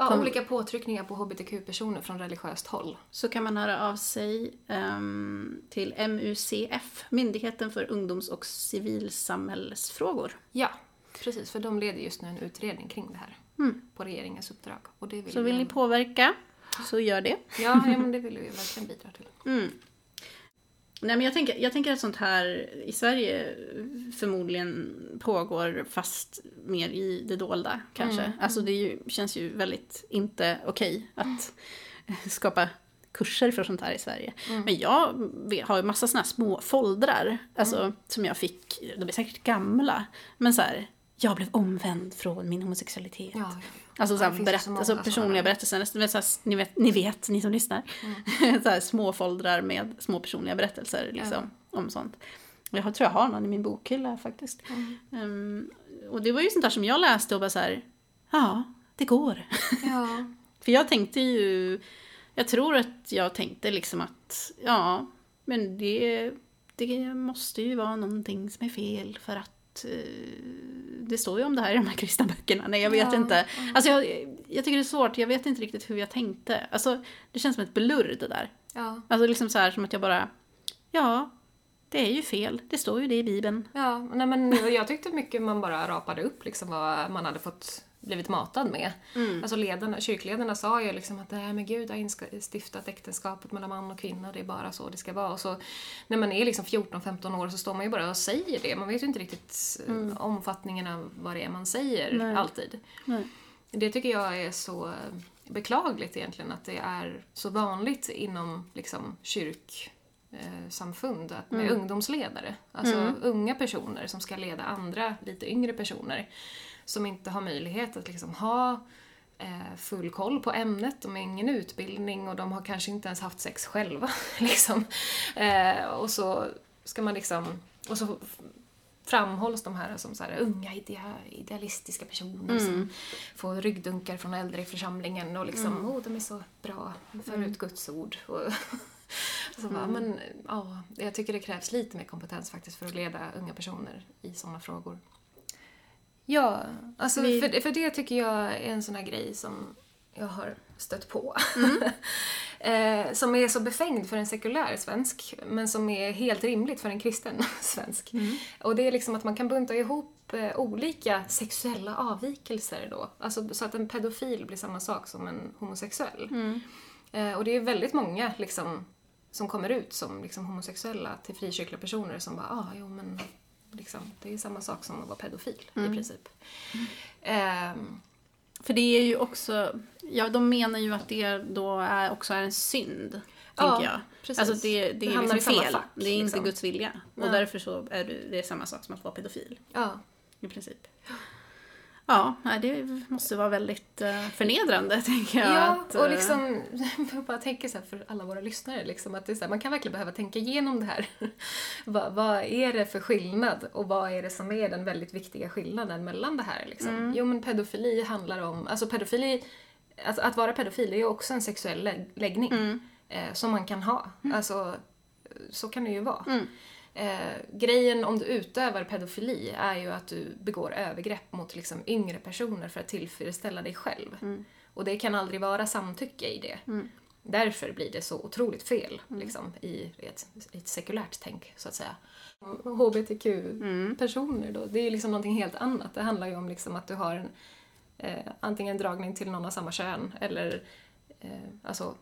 Ja, Kom- olika påtryckningar på hbtq-personer från religiöst håll. så kan man höra av sig ehm, till MUCF, Myndigheten för ungdoms och civilsamhällsfrågor. Ja, precis. För de leder just nu en utredning kring det här. På regeringens uppdrag. Och det vill Mm. Så vill vi ni påverka, så gör det. Ja, ja, men det vill vi verkligen bidra till. Mm. Nej, men jag, tänker, jag tänker att sånt här i Sverige förmodligen pågår fast mer i det dolda kanske. Alltså det är ju, känns ju väldigt inte okej att skapa kurser för sånt här i Sverige. Men jag har ju massa såna här små foldrar alltså, som jag fick, de är säkert gamla, men så här, jag blev omvänd från min homosexualitet. Ja, ja, ja. Alltså, Ja, så här, ju berätt, så alltså personliga berättelser. Här, ni, vet, ni vet, ni som lyssnar. Mm. så här, små foldrar med små personliga berättelser liksom, om sånt. Jag tror jag har någon i min bokhylla faktiskt. Mm. Ehm, och det var ju sånt där som jag läste och bara så här, ja, det går. ja. För jag tänkte ju, jag tror att jag tänkte liksom att, ja, men det, det måste ju vara någonting som är fel för att eh, det står ju om det här i de här kristna böckerna. Nej, jag vet Ja, inte. Alltså jag, jag tycker det är svårt, jag vet inte riktigt hur jag tänkte. Alltså, det känns som ett blurr det där. ja. Alltså liksom så här som att jag bara, ja, det är ju fel. Det står ju det i Bibeln. Ja, nej men jag tyckte mycket man bara rapade upp liksom vad man hade fått blivit matad med. Alltså ledarna, kyrkledarna sa ju liksom att nej men Gud har instiftat äktenskapet mellan man och kvinna, det är bara så det ska vara. Och så när man är liksom 14-15 år så står man ju bara och säger det. Man vet ju inte riktigt mm. omfattningen av vad det är man säger Nej. alltid. Nej. Det tycker jag är så eh, beklagligt egentligen att det är så vanligt inom liksom kyrk eh, samfund att med ungdomsledare. Alltså unga personer som ska leda andra lite yngre personer som inte har möjlighet att liksom ha eh, full koll på ämnet, de har ingen utbildning och de har kanske inte ens haft sex själva. liksom. eh, och så ska man liksom, och så framhålls de här som så här, unga idea, idealistiska personer som får ryggdunkar från äldre i församlingen och liksom, åh, de är så bra, för ut Guds ord. Och så bara, men ja, jag tycker det krävs lite mer kompetens faktiskt för att leda unga personer i sådana frågor. Ja, alltså Vi- för, för det tycker jag är en sån här grej som jag har stött på. eh, som är så befängd för en sekulär svensk, men som är helt rimligt för en kristen svensk. Och det är liksom att man kan bunta ihop eh, olika sexuella avvikelser då. Alltså så att en pedofil blir samma sak som en homosexuell. Eh, och det är väldigt många liksom som kommer ut som liksom homosexuella till frikyrkliga personer som bara, ah, jo men liksom, det är samma sak som att vara pedofil i princip. Ehm, För det är ju också, ja de menar ju att det då är, också är en synd. Ja, tänker jag. precis. Alltså det, det Det är liksom fel. fack, det är inte liksom. Guds vilja. Och Nej. därför så är det är samma sak som att vara pedofil. ja. I princip. Ja, det måste vara väldigt eh, förnedrande tänker jag. Ja, att, och eh, liksom, jag bara tänker så för alla våra lyssnare, liksom, att det är så här, man kan verkligen behöva tänka igenom det här. vad, vad är det för skillnad och vad är det som är den väldigt viktiga skillnaden mellan det här? Liksom? Jo, men pedofili handlar om, alltså pedofili, att, att vara pedofil är ju också en sexuell lä- läggning eh, som man kan ha. Alltså, så kan det ju vara. Eh, grejen om du utövar pedofili är ju att du begår övergrepp mot liksom, yngre personer för att tillfredsställa dig själv. Och det kan aldrig vara samtycke i det. Därför blir det så otroligt fel liksom, i ett, i ett sekulärt tänk, så att säga. HBTQ-personer då, det är ju liksom någonting helt annat. Det handlar ju om liksom att du har en, eh, antingen en dragning till någon av samma kön eller eh, alltså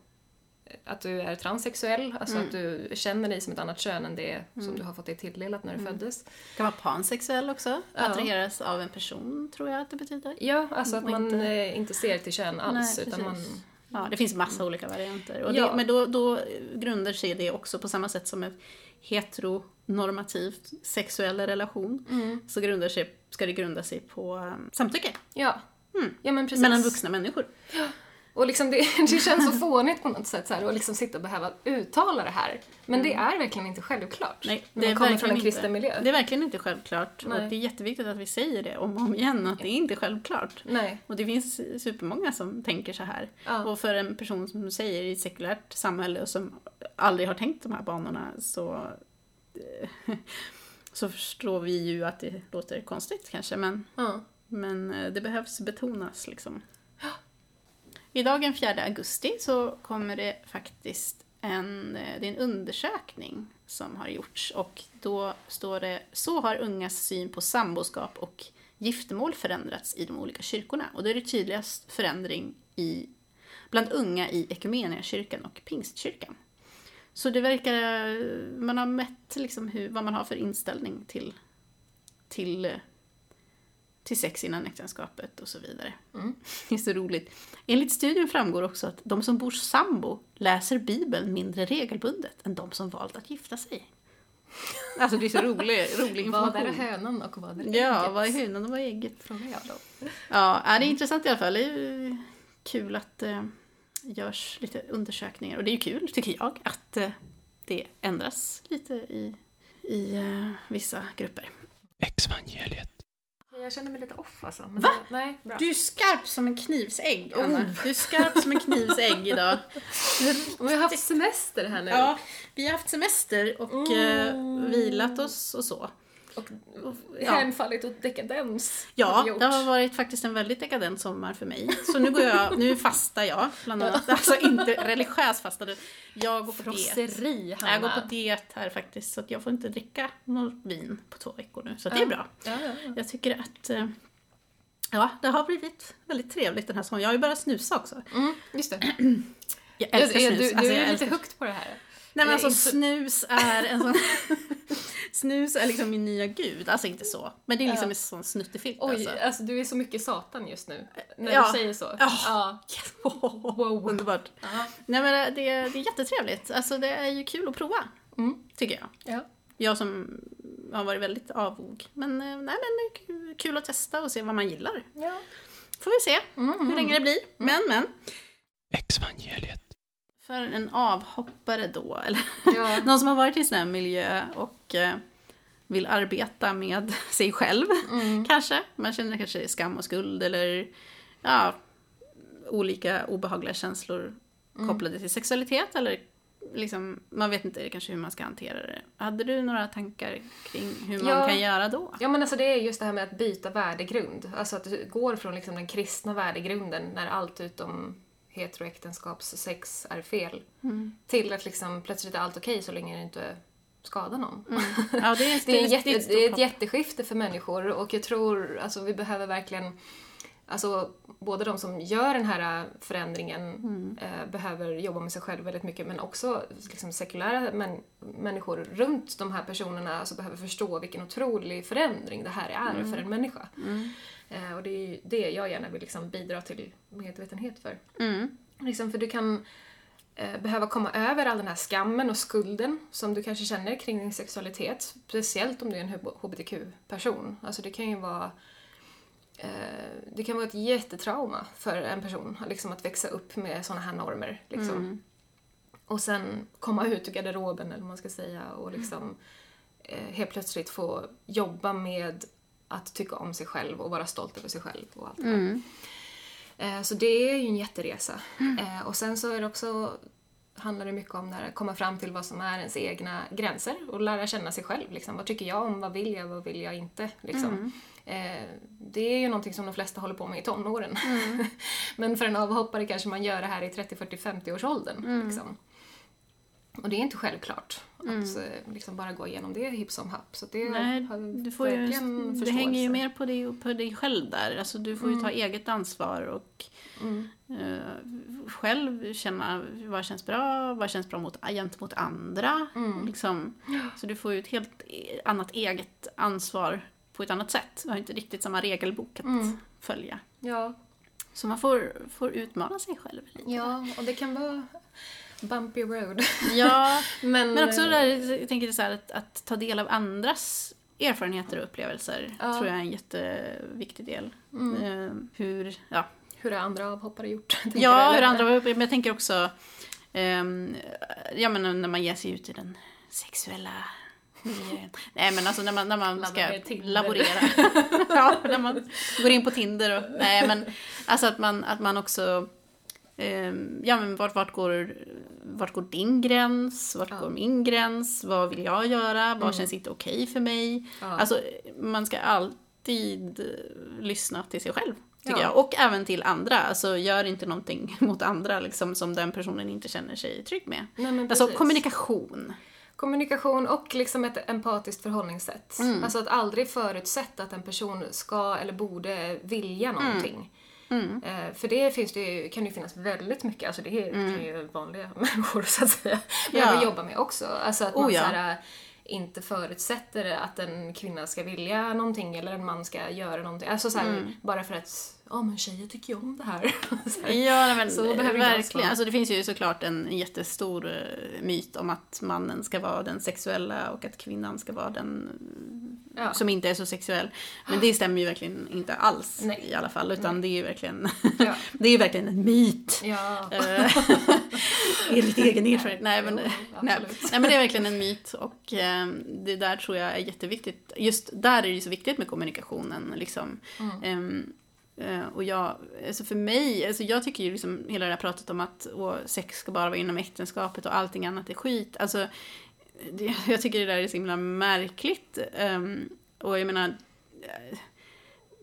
att du är transsexuell, alltså att du känner dig som ett annat kön än det som du har fått dig tilldelat när du föddes. kan vara pansexuell också. Ja. Attraheras av en person tror jag att det betyder. Ja, alltså att man inte- inte, inte ser till kön alls, Nej, utan man... Ja, det finns massa olika varianter. Och Ja. det, men då, då grundar sig det också på samma sätt som en heteronormativt sexuell relation. Mm. Så grundar sig, ska det grunda sig på um, samtycke Ja. ja, men precis. mellan vuxna människor. Och liksom det, det känns så fånigt på något sätt så här, att liksom sitta och behöva uttala det här. Men det är verkligen inte självklart. Nej, när det är man kommer från en kristen miljö. Det är verkligen inte självklart. Nej. Och det är jätteviktigt att vi säger det om och om igen, att det är inte självklart. Nej. Och det finns supermånga som tänker så här. Ja. Och för en person som du säger i ett sekulärt samhälle och som aldrig har tänkt de här banorna så, så förstår vi ju att det låter konstigt kanske. Men, Ja. men eh, det behövs betonas liksom. Idag den 4 augusti så kommer det faktiskt en, det är en undersökning som har gjorts och då står det Så har ungas syn på samboskap och giftermål förändrats i de olika kyrkorna. Och då är det tydligast förändring i, bland unga i Equmeniakyrkan och Pingstkyrkan. Så det verkar, man har mätt liksom hur, vad man har för inställning till, till, till sex innan äktenskapet och så vidare. Det är så roligt. Enligt studien framgår också att de som bor sambo läser Bibeln mindre regelbundet än de som valt att gifta sig. Alltså det är så rolig, rolig Vad är information. hönan och vad är ägget? Ja, vad är hönan och vad är ägget? Frågar jag då. Ja, är det är intressant i alla fall. Det är ju kul att det görs lite undersökningar. Och det är ju kul, tycker jag, att eh, det ändras lite i, i eh, vissa grupper. Exvangeliet. Jag känner mig lite off alltså. Men Va? Det, nej, bra. Du är skarp som en knivsägg, Anna. Du är skarp som en knivsägg idag. Vi har haft semester här nu. Ja, vi har haft semester och eh, vilat oss och så. Och Ja. hänfallit åt dekadens. har Ja, gjort. det har varit faktiskt en väldigt dekadent sommar för mig. Så nu går jag, nu fastar jag bland annat. Alltså inte religiös fasta. Jag går på diet. Frosseri, Hanna. Jag går på diet här faktiskt så att jag får inte dricka något vin på två veckor nu. Så det är bra. Ja, ja, ja. Jag tycker att eh, Ja, det har blivit väldigt trevligt den här sommaren. Jag har ju börjat snusa också. Mm, just det. Jag älskar du snus. du Alltså, är jag lite högt på det här. Nej men alltså snus är en sån... snus är liksom min nya gud. Alltså inte så. Men det är liksom Ja. en sån snuttefilt Oj, alltså. alltså. du är så mycket satan just nu. När Ja. du säger så. Ja. Ja. Wow. Underbart. Ja. Nej men det, det är jättetrevligt. Alltså det är ju kul att prova. Mm. Tycker jag. Ja. Jag som har varit väldigt avog. Men, eh, nej, men det är kul- att testa och se vad man gillar. ja. Får vi se hur länge det blir. Men, men. Exvangeliet. För en avhoppare då, eller Ja. någon som har varit i en sån här miljö och eh, vill arbeta med sig själv, Mm. kanske. Man känner kanske skam och skuld eller ja, olika obehagliga känslor Mm. kopplade till sexualitet eller liksom, man vet inte kanske hur man ska hantera det. Hade du några tankar kring hur man Ja. kan göra då? Ja men alltså det är just det här med att byta värdegrund. Alltså att du går från liksom den kristna värdegrunden när allt utom heteroäktenskapssex är fel. Mm. Till att liksom plötsligt är allt okej så länge det inte skadar någon. Ja, det är, Det är, jätte, det är ett jätteskifte för människor och jag tror alltså vi behöver verkligen Alltså både de som gör den här förändringen Mm. eh, behöver jobba med sig själv väldigt mycket men också liksom, sekulära män, människor runt de här personerna alltså, behöver förstå vilken otrolig förändring det här är Mm. för en människa. Eh, och det är ju det jag gärna vill liksom, bidra till medvetenhet för. Mm. Liksom, för du kan eh, behöva komma över all den här skammen och skulden som du kanske känner kring din sexualitet. Speciellt om du är en hbtq-person. Alltså det kan ju vara eh, det kan vara ett jättetrauma för en person liksom att växa upp med såna här normer. Liksom. Och sen komma ut ur garderoben, eller vad man ska säga, och liksom eh, helt plötsligt få jobba med att tycka om sig själv och vara stolt över sig själv och allt det där. Eh, Så det är ju en jätteresa. Eh, Och sen så är det också handlar det mycket om att komma fram till vad som är ens egna gränser och lära känna sig själv. Liksom. Vad tycker jag om? Vad vill jag? Vad vill jag inte? Liksom. Eh, det är ju någonting som de flesta håller på med i tonåren. Men för en avhoppare kanske man gör det här i 30, 40, 50 års åldern. Liksom. Och det är inte självklart att eh, liksom bara gå igenom det hipp som happ. Så det Nej, har du får ju, det hänger ju mer på dig, på dig själv där. Alltså, du får ju ta eget ansvar och Mm. eh, själv känna vad känns bra, vad känns bra mot, gentemot andra. Mm. Liksom. Så du får ju ett helt e- annat eget ansvar på ett annat sätt. Du har inte riktigt samma regelbok att Mm. följa. Ja, Så man får, får utmana sig själv lite. ja, och det kan vara bumpy road. Ja, Men, men också eh, det där, jag tänker så här, att, att ta del av andras erfarenheter och upplevelser Ja. tror jag är en jätteviktig del. Mm. Eh, hur, ja, Hur har andra avhoppare gjort? ja hur andra uppe, men jag tänker också ehm, ja, men när man ger sig ut i den sexuella miljön. Nej men alltså när man, när man ska Laborera ja, när man går in på Tinder och, nej men alltså att man, att man också ja men vart, vart, går, vart går din gräns? Vart Ja. går min gräns? Vad vill jag göra? Vad känns inte okej för mig? Ja. Alltså man ska alltid eh, lyssna till sig själv. Tycker Ja. jag. Och även till andra. Alltså gör inte någonting mot andra liksom, som den personen inte känner sig trygg med. Nej, Alltså kommunikation. Kommunikation och liksom ett empatiskt förhållningssätt. Mm. Alltså att aldrig förutsätta att en person ska eller borde vilja någonting. Mm. Eh, för det finns det kan det ju finnas väldigt mycket, alltså det är, kan ju vanliga människor så att säga Ja. behöver jobba med också. Alltså att Oh, man ja. så här, eh, inte förutsätter att en kvinna ska vilja någonting eller en man ska göra någonting. Alltså så här, Mm. bara för att, ja men tjejer tycker ju om det här. Så. Ja, nej, men Så verkligen. Alltså, det finns ju såklart en jättestor eh, myt om att mannen ska vara den sexuella och att kvinnan ska vara den Ja. som inte är så sexuell. Men det stämmer ju verkligen inte alls Nej. i alla fall. Utan det är ju verkligen, Ja. det är ju verkligen en myt. Ja. Eh, Enligt egen erfarenhet. Nej men, Jo, nej. nej men det är verkligen en myt och eh, det där tror jag är jätteviktigt. Just där är det ju så viktigt med kommunikationen. Liksom. Mm. Eh, Eh, och jag, alltså för mig, alltså jag tycker ju liksom hela det här pratet om att sex ska bara vara inom äktenskapet och allting annat är skit. Alltså, det, jag tycker det där är så himla märkligt. Ehm, och jag menar,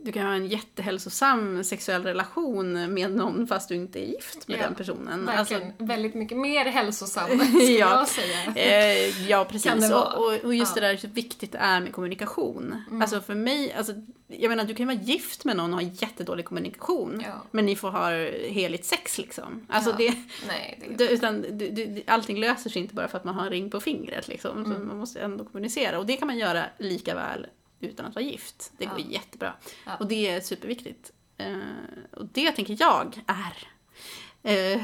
du kan ha en jättehälsosam sexuell relation med någon fast du inte är gift med Ja, den personen. Verkligen Alltså, väldigt mycket mer hälsosam skulle Ja. jag säga. Eh, ja, precis. Och, och, just Ja. det där hur viktigt det är med kommunikation. Alltså för mig, alltså, jag menar du kan vara gift med någon och ha jättedålig kommunikation. Ja. Men ni får ha heligt sex liksom. Alltså det, Nej, det, det, utan, det, det, allting löser sig inte bara för att man har en ring på fingret liksom. Så Mm. man måste ändå kommunicera. Och det kan man göra lika väl utan att vara gift. Det går Ja. jättebra. Ja. Och det är superviktigt. Eh, och det tänker jag är eh,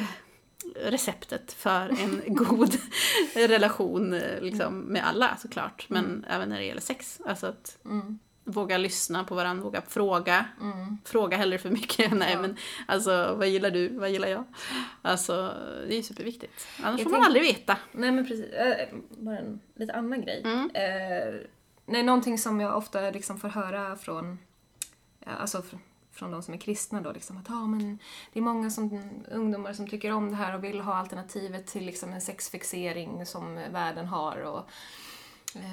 receptet för en god relation eh, liksom, med alla såklart. Men även när det gäller sex. Alltså att mm, våga lyssna på varandra, våga fråga. mm. Fråga hellre för mycket. Nej Ja. men alltså vad gillar du, vad gillar jag? Alltså det är superviktigt. Annars Jag får man tänk- aldrig veta. Nej men precis, Eh, bara en lite annan grej. Mm. Eh, nej, någonting som jag ofta liksom får höra från, alltså från de som är kristna då liksom att ah, men det är många som, ungdomar som tycker om det här och vill ha alternativet till liksom en sexfixering som världen har. Och,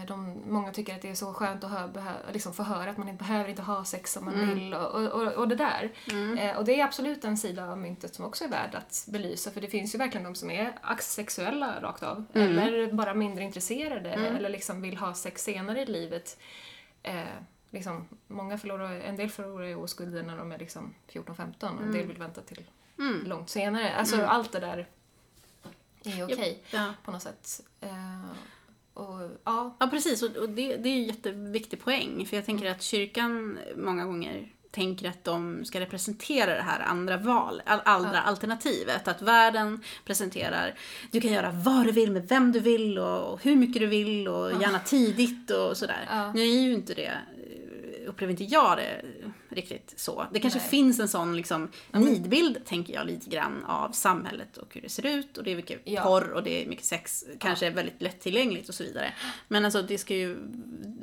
de, många tycker att det är så skönt att hö, behö, liksom få höra att man inte behöver inte ha sex om man vill och, och, och, det där. Eh, och det är absolut en sida av myntet som också är värd att belysa för det finns ju verkligen de som är asexuella rakt av eller bara mindre intresserade eller liksom vill ha sex senare i livet. Eh, liksom, många förlorar, en del förlorar ju oskulden när de är liksom 14-15 och en del vill vänta till långt senare. Alltså allt det där är okej Ja. på något sätt. Eh, och ja, Ja, precis. Och, det, det är en jätteviktig poäng. För jag tänker att kyrkan många gånger tänker att de ska representera det här andra val, andra alternativet. Att världen presenterar, du kan göra vad du vill med vem du vill och hur mycket du vill och gärna tidigt och sådär. Ja. Nu är ju inte det, upplever inte jag det riktigt så. Det kanske Nej. finns en sån liksom nidbild, tänker jag, lite grann av samhället och hur det ser ut. Och det är mycket Ja. porr och det är mycket sex, kanske är väldigt lättillgängligt och så vidare. Men alltså det ska ju,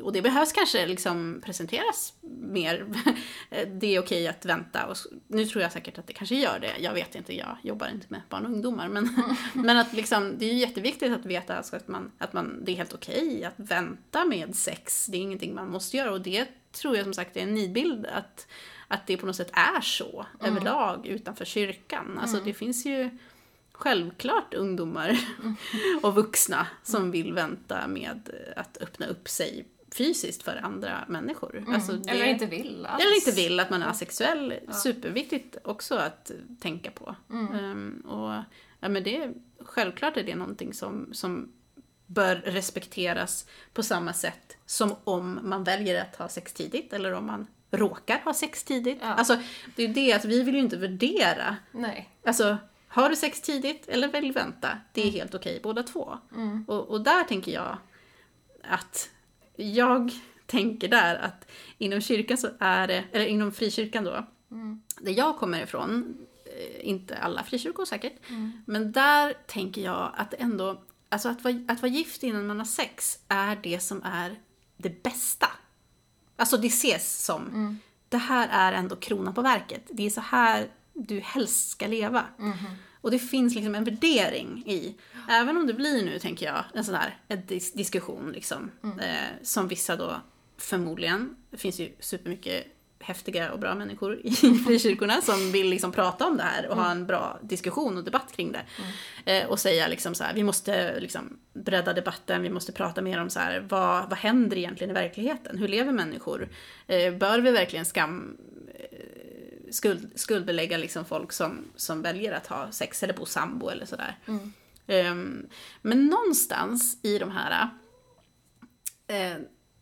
och det behövs kanske liksom presenteras mer. det är okej att vänta. Och nu tror jag säkert att det kanske gör det. Jag vet inte, jag jobbar inte med barn och ungdomar. Men, men att liksom, det är ju jätteviktigt att veta alltså att, man, att man, det är helt okej att vänta med sex. Det är ingenting man måste göra och det tror jag som sagt är en nidbild att, att det på något sätt är så överlag utanför kyrkan. Alltså det finns ju självklart ungdomar och vuxna som vill vänta med att öppna upp sig fysiskt för andra människor. Alltså det- eller inte vill alls. eller inte vill att man är asexuell. Superviktigt också att tänka på. Mm. Ehm, och, ja, men det, självklart är det någonting som, som bör respekteras på samma sätt som om man väljer att ha sex tidigt eller om man råkar ha sex tidigt. Ja. Alltså, det är det att vi vill ju inte värdera. Nej. Alltså, har du sex tidigt eller välj vänta. Det är helt okej båda två. Och, och där tänker jag att jag tänker där att inom kyrkan så är det, eller inom frikyrkan då, där jag kommer ifrån, eh, inte alla frikyrkor säkert, men där tänker jag att ändå, alltså att vara, att vara gift innan man har sex är det som är det bästa. Alltså det ses som, det här är ändå kronan på verket. Det är så här du helst ska leva. Och det finns liksom en värdering i, även om det blir nu, tänker jag, en sån här en dis- diskussion liksom, eh, som vissa då förmodligen, det finns ju supermycket häftiga och bra människor i frikyrkorna som vill liksom prata om det här och ha en bra diskussion och debatt kring det. Eh, och säga liksom så här, vi måste liksom bredda debatten, vi måste prata mer om så här, vad, vad händer egentligen i verkligheten? Hur lever människor? Eh, bör vi verkligen skam, eh, skuld, skuldbelägga liksom folk som, som väljer att ha sex eller bo sambo eller sådär? Ehm, men någonstans i de här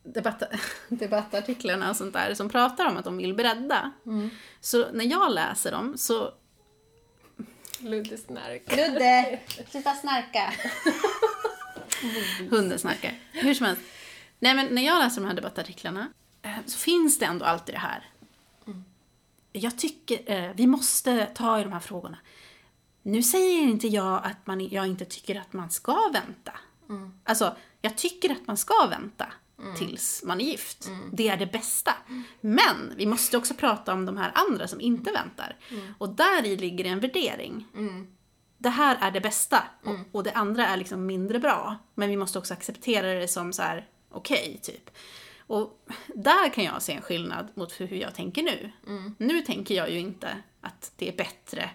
debatt, debattartiklarna och sånt där som pratar om att de vill bredda. Så när jag läser dem så... Ludde snark. Ludde, sluta snarka! Hunden snarkar. Hur som helst. Nej men när jag läser de här debattartiklarna eh, så finns det ändå alltid det här. Jag tycker, eh, vi måste ta i de här frågorna. Nu säger inte jag att man, jag inte tycker att man ska vänta. Alltså, jag tycker att man ska vänta tills man är gift. Det är det bästa. Men vi måste också prata om de här andra som inte väntar. Och där i ligger en värdering. Det här är det bästa och, och det andra är liksom mindre bra. Men vi måste också acceptera det som så här okej, typ. Och där kan jag se en skillnad mot hur jag tänker nu. Nu tänker jag ju inte att det är bättre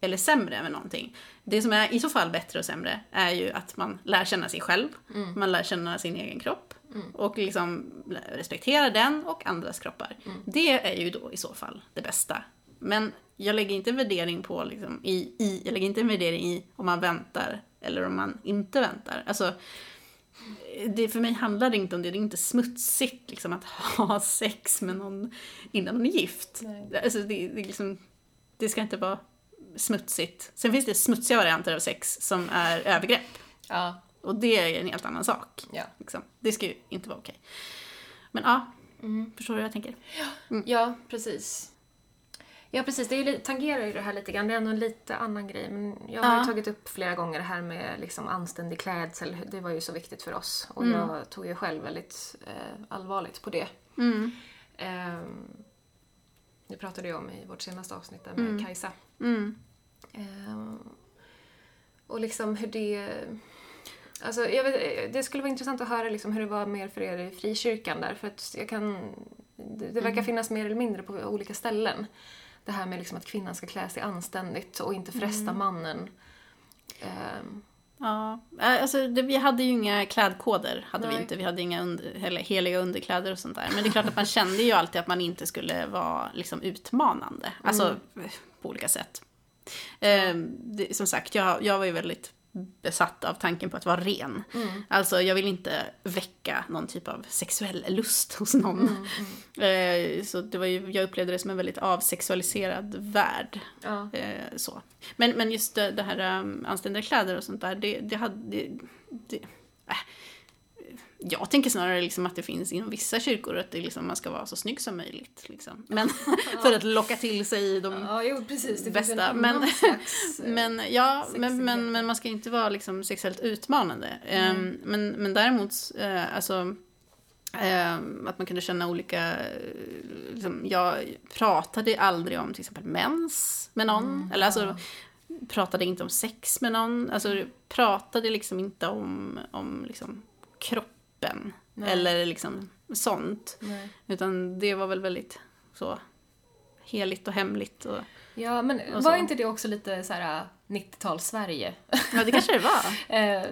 eller sämre med någonting. Det som är i så fall bättre och sämre är ju att man lär känna sig själv, man lär känna sin egen kropp och liksom respektera den och andras kroppar. Det är ju då i så fall det bästa. Men jag lägger inte en värdering på liksom, i, i, jag lägger inte en värdering i om man väntar eller om man inte väntar. Alltså, det, för mig handlar det inte om det, det är inte smutsigt liksom, att ha sex med någon innan man är gift. Alltså, det, det, liksom, det ska inte vara smutsigt. Sen finns det smutsiga varianter av sex som är övergrepp. Ja. Och det är en helt annan sak. Ja. Liksom. Det ska ju inte vara okej. Men ja, förstår du hur jag tänker? ja, precis. Ja, precis. Det är ju, tangerar ju det här lite grann. Det är ändå en lite annan grej. Men jag har Ja. ju tagit upp flera gånger det här med liksom anständig klädsel. Det var ju så viktigt för oss. Och jag tog ju själv väldigt eh, allvarligt på det. Mm. Ehm, det pratade jag om i vårt senaste avsnitt där med Kajsa. Mm. Eh, och liksom hur det... Alltså, jag vet, det skulle vara intressant att höra liksom hur det var mer för er i frikyrkan där. För att jag kan... Det, det verkar finnas mer eller mindre på olika ställen. Det här med liksom att kvinnan ska klä sig anständigt och inte fresta mannen. Ehm, Ja, eh, alltså det, vi hade ju inga klädkoder, hade vi Nej. inte. Vi hade inga under, heliga underkläder och sånt där. Men det är klart att man kände ju alltid att man inte skulle vara liksom utmanande. Alltså på olika sätt. Eh, det, som sagt, jag, jag var ju väldigt besatt av tanken på att vara ren. Alltså jag vill inte väcka någon typ av sexuell lust hos någon. Eh, så det var ju, jag upplevde det som en väldigt avsexualiserad värld. ja. Eh, så. Men, men just det, det här um, anständiga kläder och sånt där, det, det hade... Det, det, äh. Jag tänker snarare liksom att det finns inom vissa kyrkor att det liksom, man ska vara så snygg som möjligt. Liksom. Men för att locka till sig de ja, jo precis. Det bästa. Men, slags... eh, men, ja, men, men, men man ska inte vara liksom sexuellt utmanande. Ehm, men, men däremot, eh, alltså, ehm, att man kunde känna olika... eh, Liksom, jag pratade aldrig om till exempel mens med någon. eller alltså, pratade inte om sex med någon. Alltså, pratade liksom inte om, om liksom, kroppen. Nej. Eller liksom sånt. Nej. Utan det var väl väldigt så heligt och hemligt. Och, Ja, men Och var så. inte det också lite så här 90-tals-Sverige? ja, det kanske det var. Eh,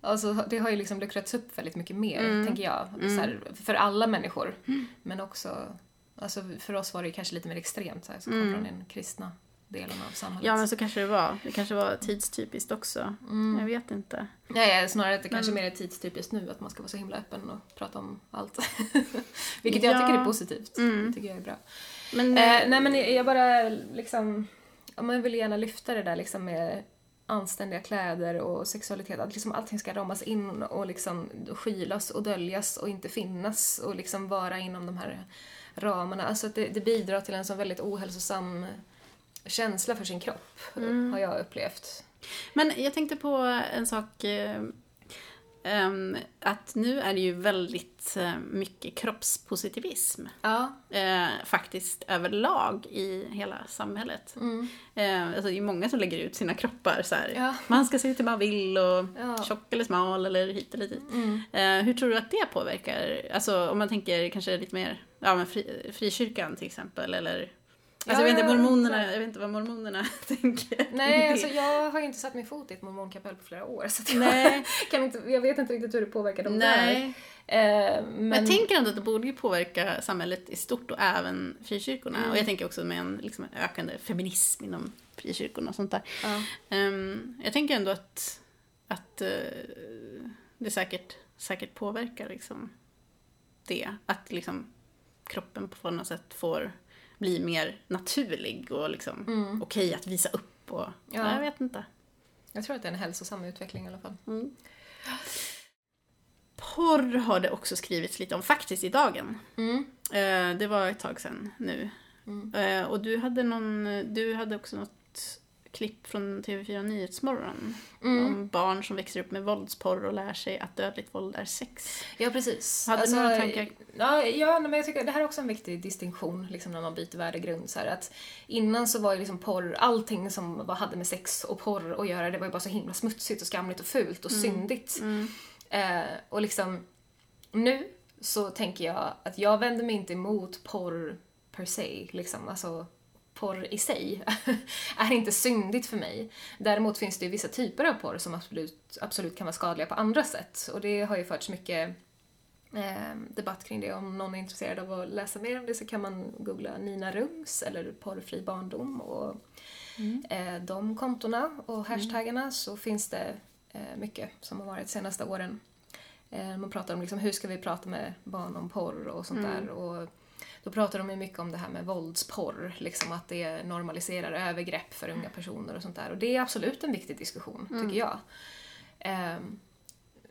alltså, det har ju liksom luckrats upp väldigt mycket mer, Mm. tänker jag. Så här, för alla människor. Men också, alltså, för oss var det kanske lite mer extremt, så här, som kom från den kristna delen av samhället. Ja, men så kanske det var. Det kanske var tidstypiskt också. Mm. Jag vet inte. Nej, snarare att det kanske mer är tidstypiskt nu, att man ska vara så himla öppen och prata om allt. Vilket jag Ja. tycker är positivt. Mm. Det tycker jag är bra. Men, Eh, nej men jag bara liksom, ja, man vill gärna lyfta det där liksom med anständiga kläder och sexualitet. Att liksom allting ska ramas in och liksom skylas och döljas och inte finnas och liksom vara inom de här ramarna. Alltså att det, det bidrar till en så väldigt ohälsosam känsla för sin kropp, har jag upplevt. men jag tänkte på en sak. ehm, att nu är det ju väldigt eh, mycket kroppspositivism. Ja. Eh, faktiskt överlag i hela samhället. Mm. Eh, alltså det är många som lägger ut sina kroppar så. Ja. Man ska se ut hur man vill och Ja. tjock eller smal eller hit eller dit. Mm. Eh, hur tror du att det påverkar? Alltså om man tänker kanske lite mer, ja men fri, frikyrkan till exempel eller Alltså Ja, jag vet inte, mormonerna, ja. jag vet inte vad mormonerna tänker. Nej, alltså jag har ju inte satt min fot i ett mormonkapell på flera år så jag, kan inte, jag vet inte riktigt hur det påverkar dem Nej. där. Eh, Men men, jag tänker ändå att det borde ju påverka samhället i stort och även frikyrkorna. Mm. Och jag tänker också med en, liksom en ökande feminism inom frikyrkorna och sånt där. ja. Ehm, jag tänker ändå att, att eh, det säkert, säkert påverkar liksom det. Att liksom kroppen på något sätt får bli mer naturlig och liksom Mm. okej att visa upp. Och, Ja. ja. Jag vet inte. Jag tror att det är en hälsosam utveckling i alla fall. Mm. Porr har det också skrivits lite om faktiskt i dagen. Mm. Eh, det var ett tag sedan nu. Mm. Eh, och du hade, någon, du hade också något klipp från TV4 Nyhetsmorgon Mm. om barn som växer upp med våldsporr och lär sig att dödligt våld är sex. Ja, precis. Hade du några tankar? Ja, ja men jag tycker det här är också en viktig distinktion liksom, när man byter värdegrund. Så här, att innan så var ju liksom porr, allting som hade med sex och porr att göra, det var ju bara så himla smutsigt och skamligt och fult och syndigt. Mm. Eh, och liksom, nu så tänker jag att jag vänder mig inte emot porr per se. Liksom. Alltså, porr i sig är inte syndigt för mig. Däremot finns det ju vissa typer av porr som absolut, absolut kan vara skadliga på andra sätt. Och det har ju förts mycket eh, debatt kring det. Om någon är intresserad av att läsa mer om det så kan man googla Nina Rungs eller porrfri barndom och eh, de kontona och hashtaggarna så finns det eh, mycket som har varit de senaste åren. Eh, man pratar om liksom, hur ska vi prata med barn om porr och sånt där. Och då pratar de ju mycket om det här med våldsporr, liksom att det normaliserar övergrepp för unga personer och sånt där. Och det är absolut en viktig diskussion, tycker jag. Ehm,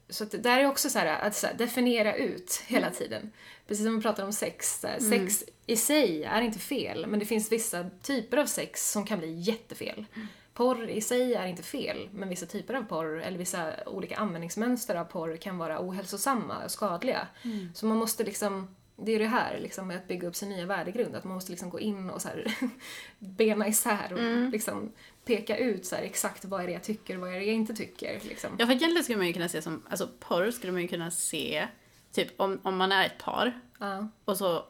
så att det där är också så här, att så här, definiera ut hela tiden. Precis som vi pratar om sex. Här, Sex i sig är inte fel, men det finns vissa typer av sex som kan bli jättefel. Porr i sig är inte fel, men vissa typer av porr, eller vissa olika användningsmönster av porr kan vara ohälsosamma och skadliga. Så man måste liksom det är det här liksom, med att bygga upp sin nya värdegrund, att man måste liksom gå in och så här, bena isär och Mm. liksom peka ut så här, exakt vad är det jag tycker och vad är det jag inte tycker. Liksom. Ja, för egentligen skulle man ju kunna se som, alltså porr skulle man ju kunna se, typ om, om man är ett par Ja. och så,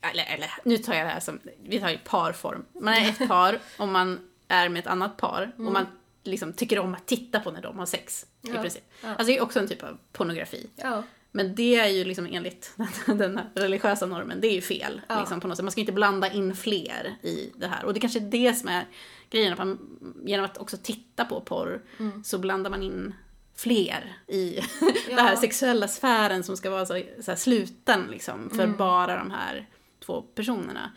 eller, eller nu tar jag det här som, vi tar ju parform. Man är ett par och man är med ett annat par och man liksom tycker om att titta på när de har sex. I Ja, princip. ja. Alltså det är också en typ av pornografi. Ja. Men det är ju liksom enligt den religiösa normen, det är ju fel. Ja. Liksom på något sätt. Man ska inte blanda in fler i det här. Och det kanske är det som är grejen, att man, genom att också titta på porr så blandar man in fler i den här Ja. sexuella sfären som ska vara så, så här sluten liksom, för Mm. bara de här två personerna.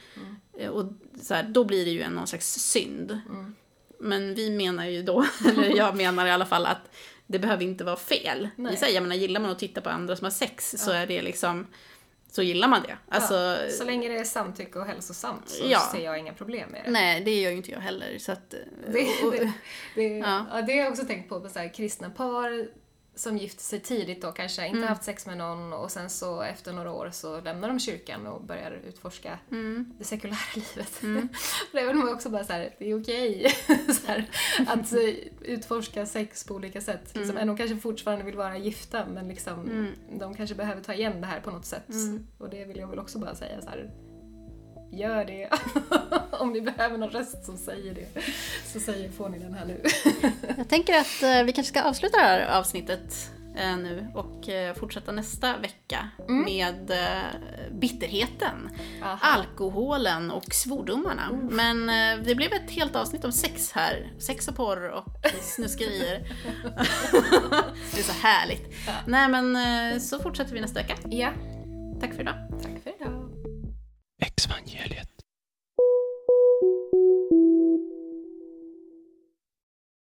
Eh, Och så här, då blir det ju en, någon slags synd. Mm. Men vi menar ju då, eller jag menar i alla fall att det behöver inte vara fel Nej. i sig. Jag menar, gillar man att titta på andra som har sex så är det liksom, så gillar man det. Alltså, ja. Så länge det är samtycke och hälsosamt så Ja. ser jag inga problem med det. nej det gör ju inte jag heller. Så att, Det, och- det, det, Ja. ja. det har jag också tänkt på, på så här, kristna par som gifter sig tidigt och kanske inte Mm. haft sex med någon och sen så efter några år så lämnar de kyrkan och börjar utforska Mm. det sekulära livet. det är väl också bara så här, det är okej här, att eh, utforska sex på olika sätt. Liksom, Mm. De kanske fortfarande vill vara gifta men liksom, de kanske behöver ta igen det här på något sätt. Mm. Och det vill jag väl också bara säga så här. Gör det. Om ni behöver någon röst som säger det, så säger, får ni den här nu. Jag tänker att eh, vi kanske ska avsluta det här avsnittet eh, nu och eh, fortsätta nästa vecka med eh, bitterheten, Aha. alkoholen och svordomarna. Men eh, det blev ett helt avsnitt om sex här. Sex och porr och snuskerier. det är så härligt. Nej men så fortsätter vi nästa vecka. Ja, Tack för idag. tack för det exvangeliet.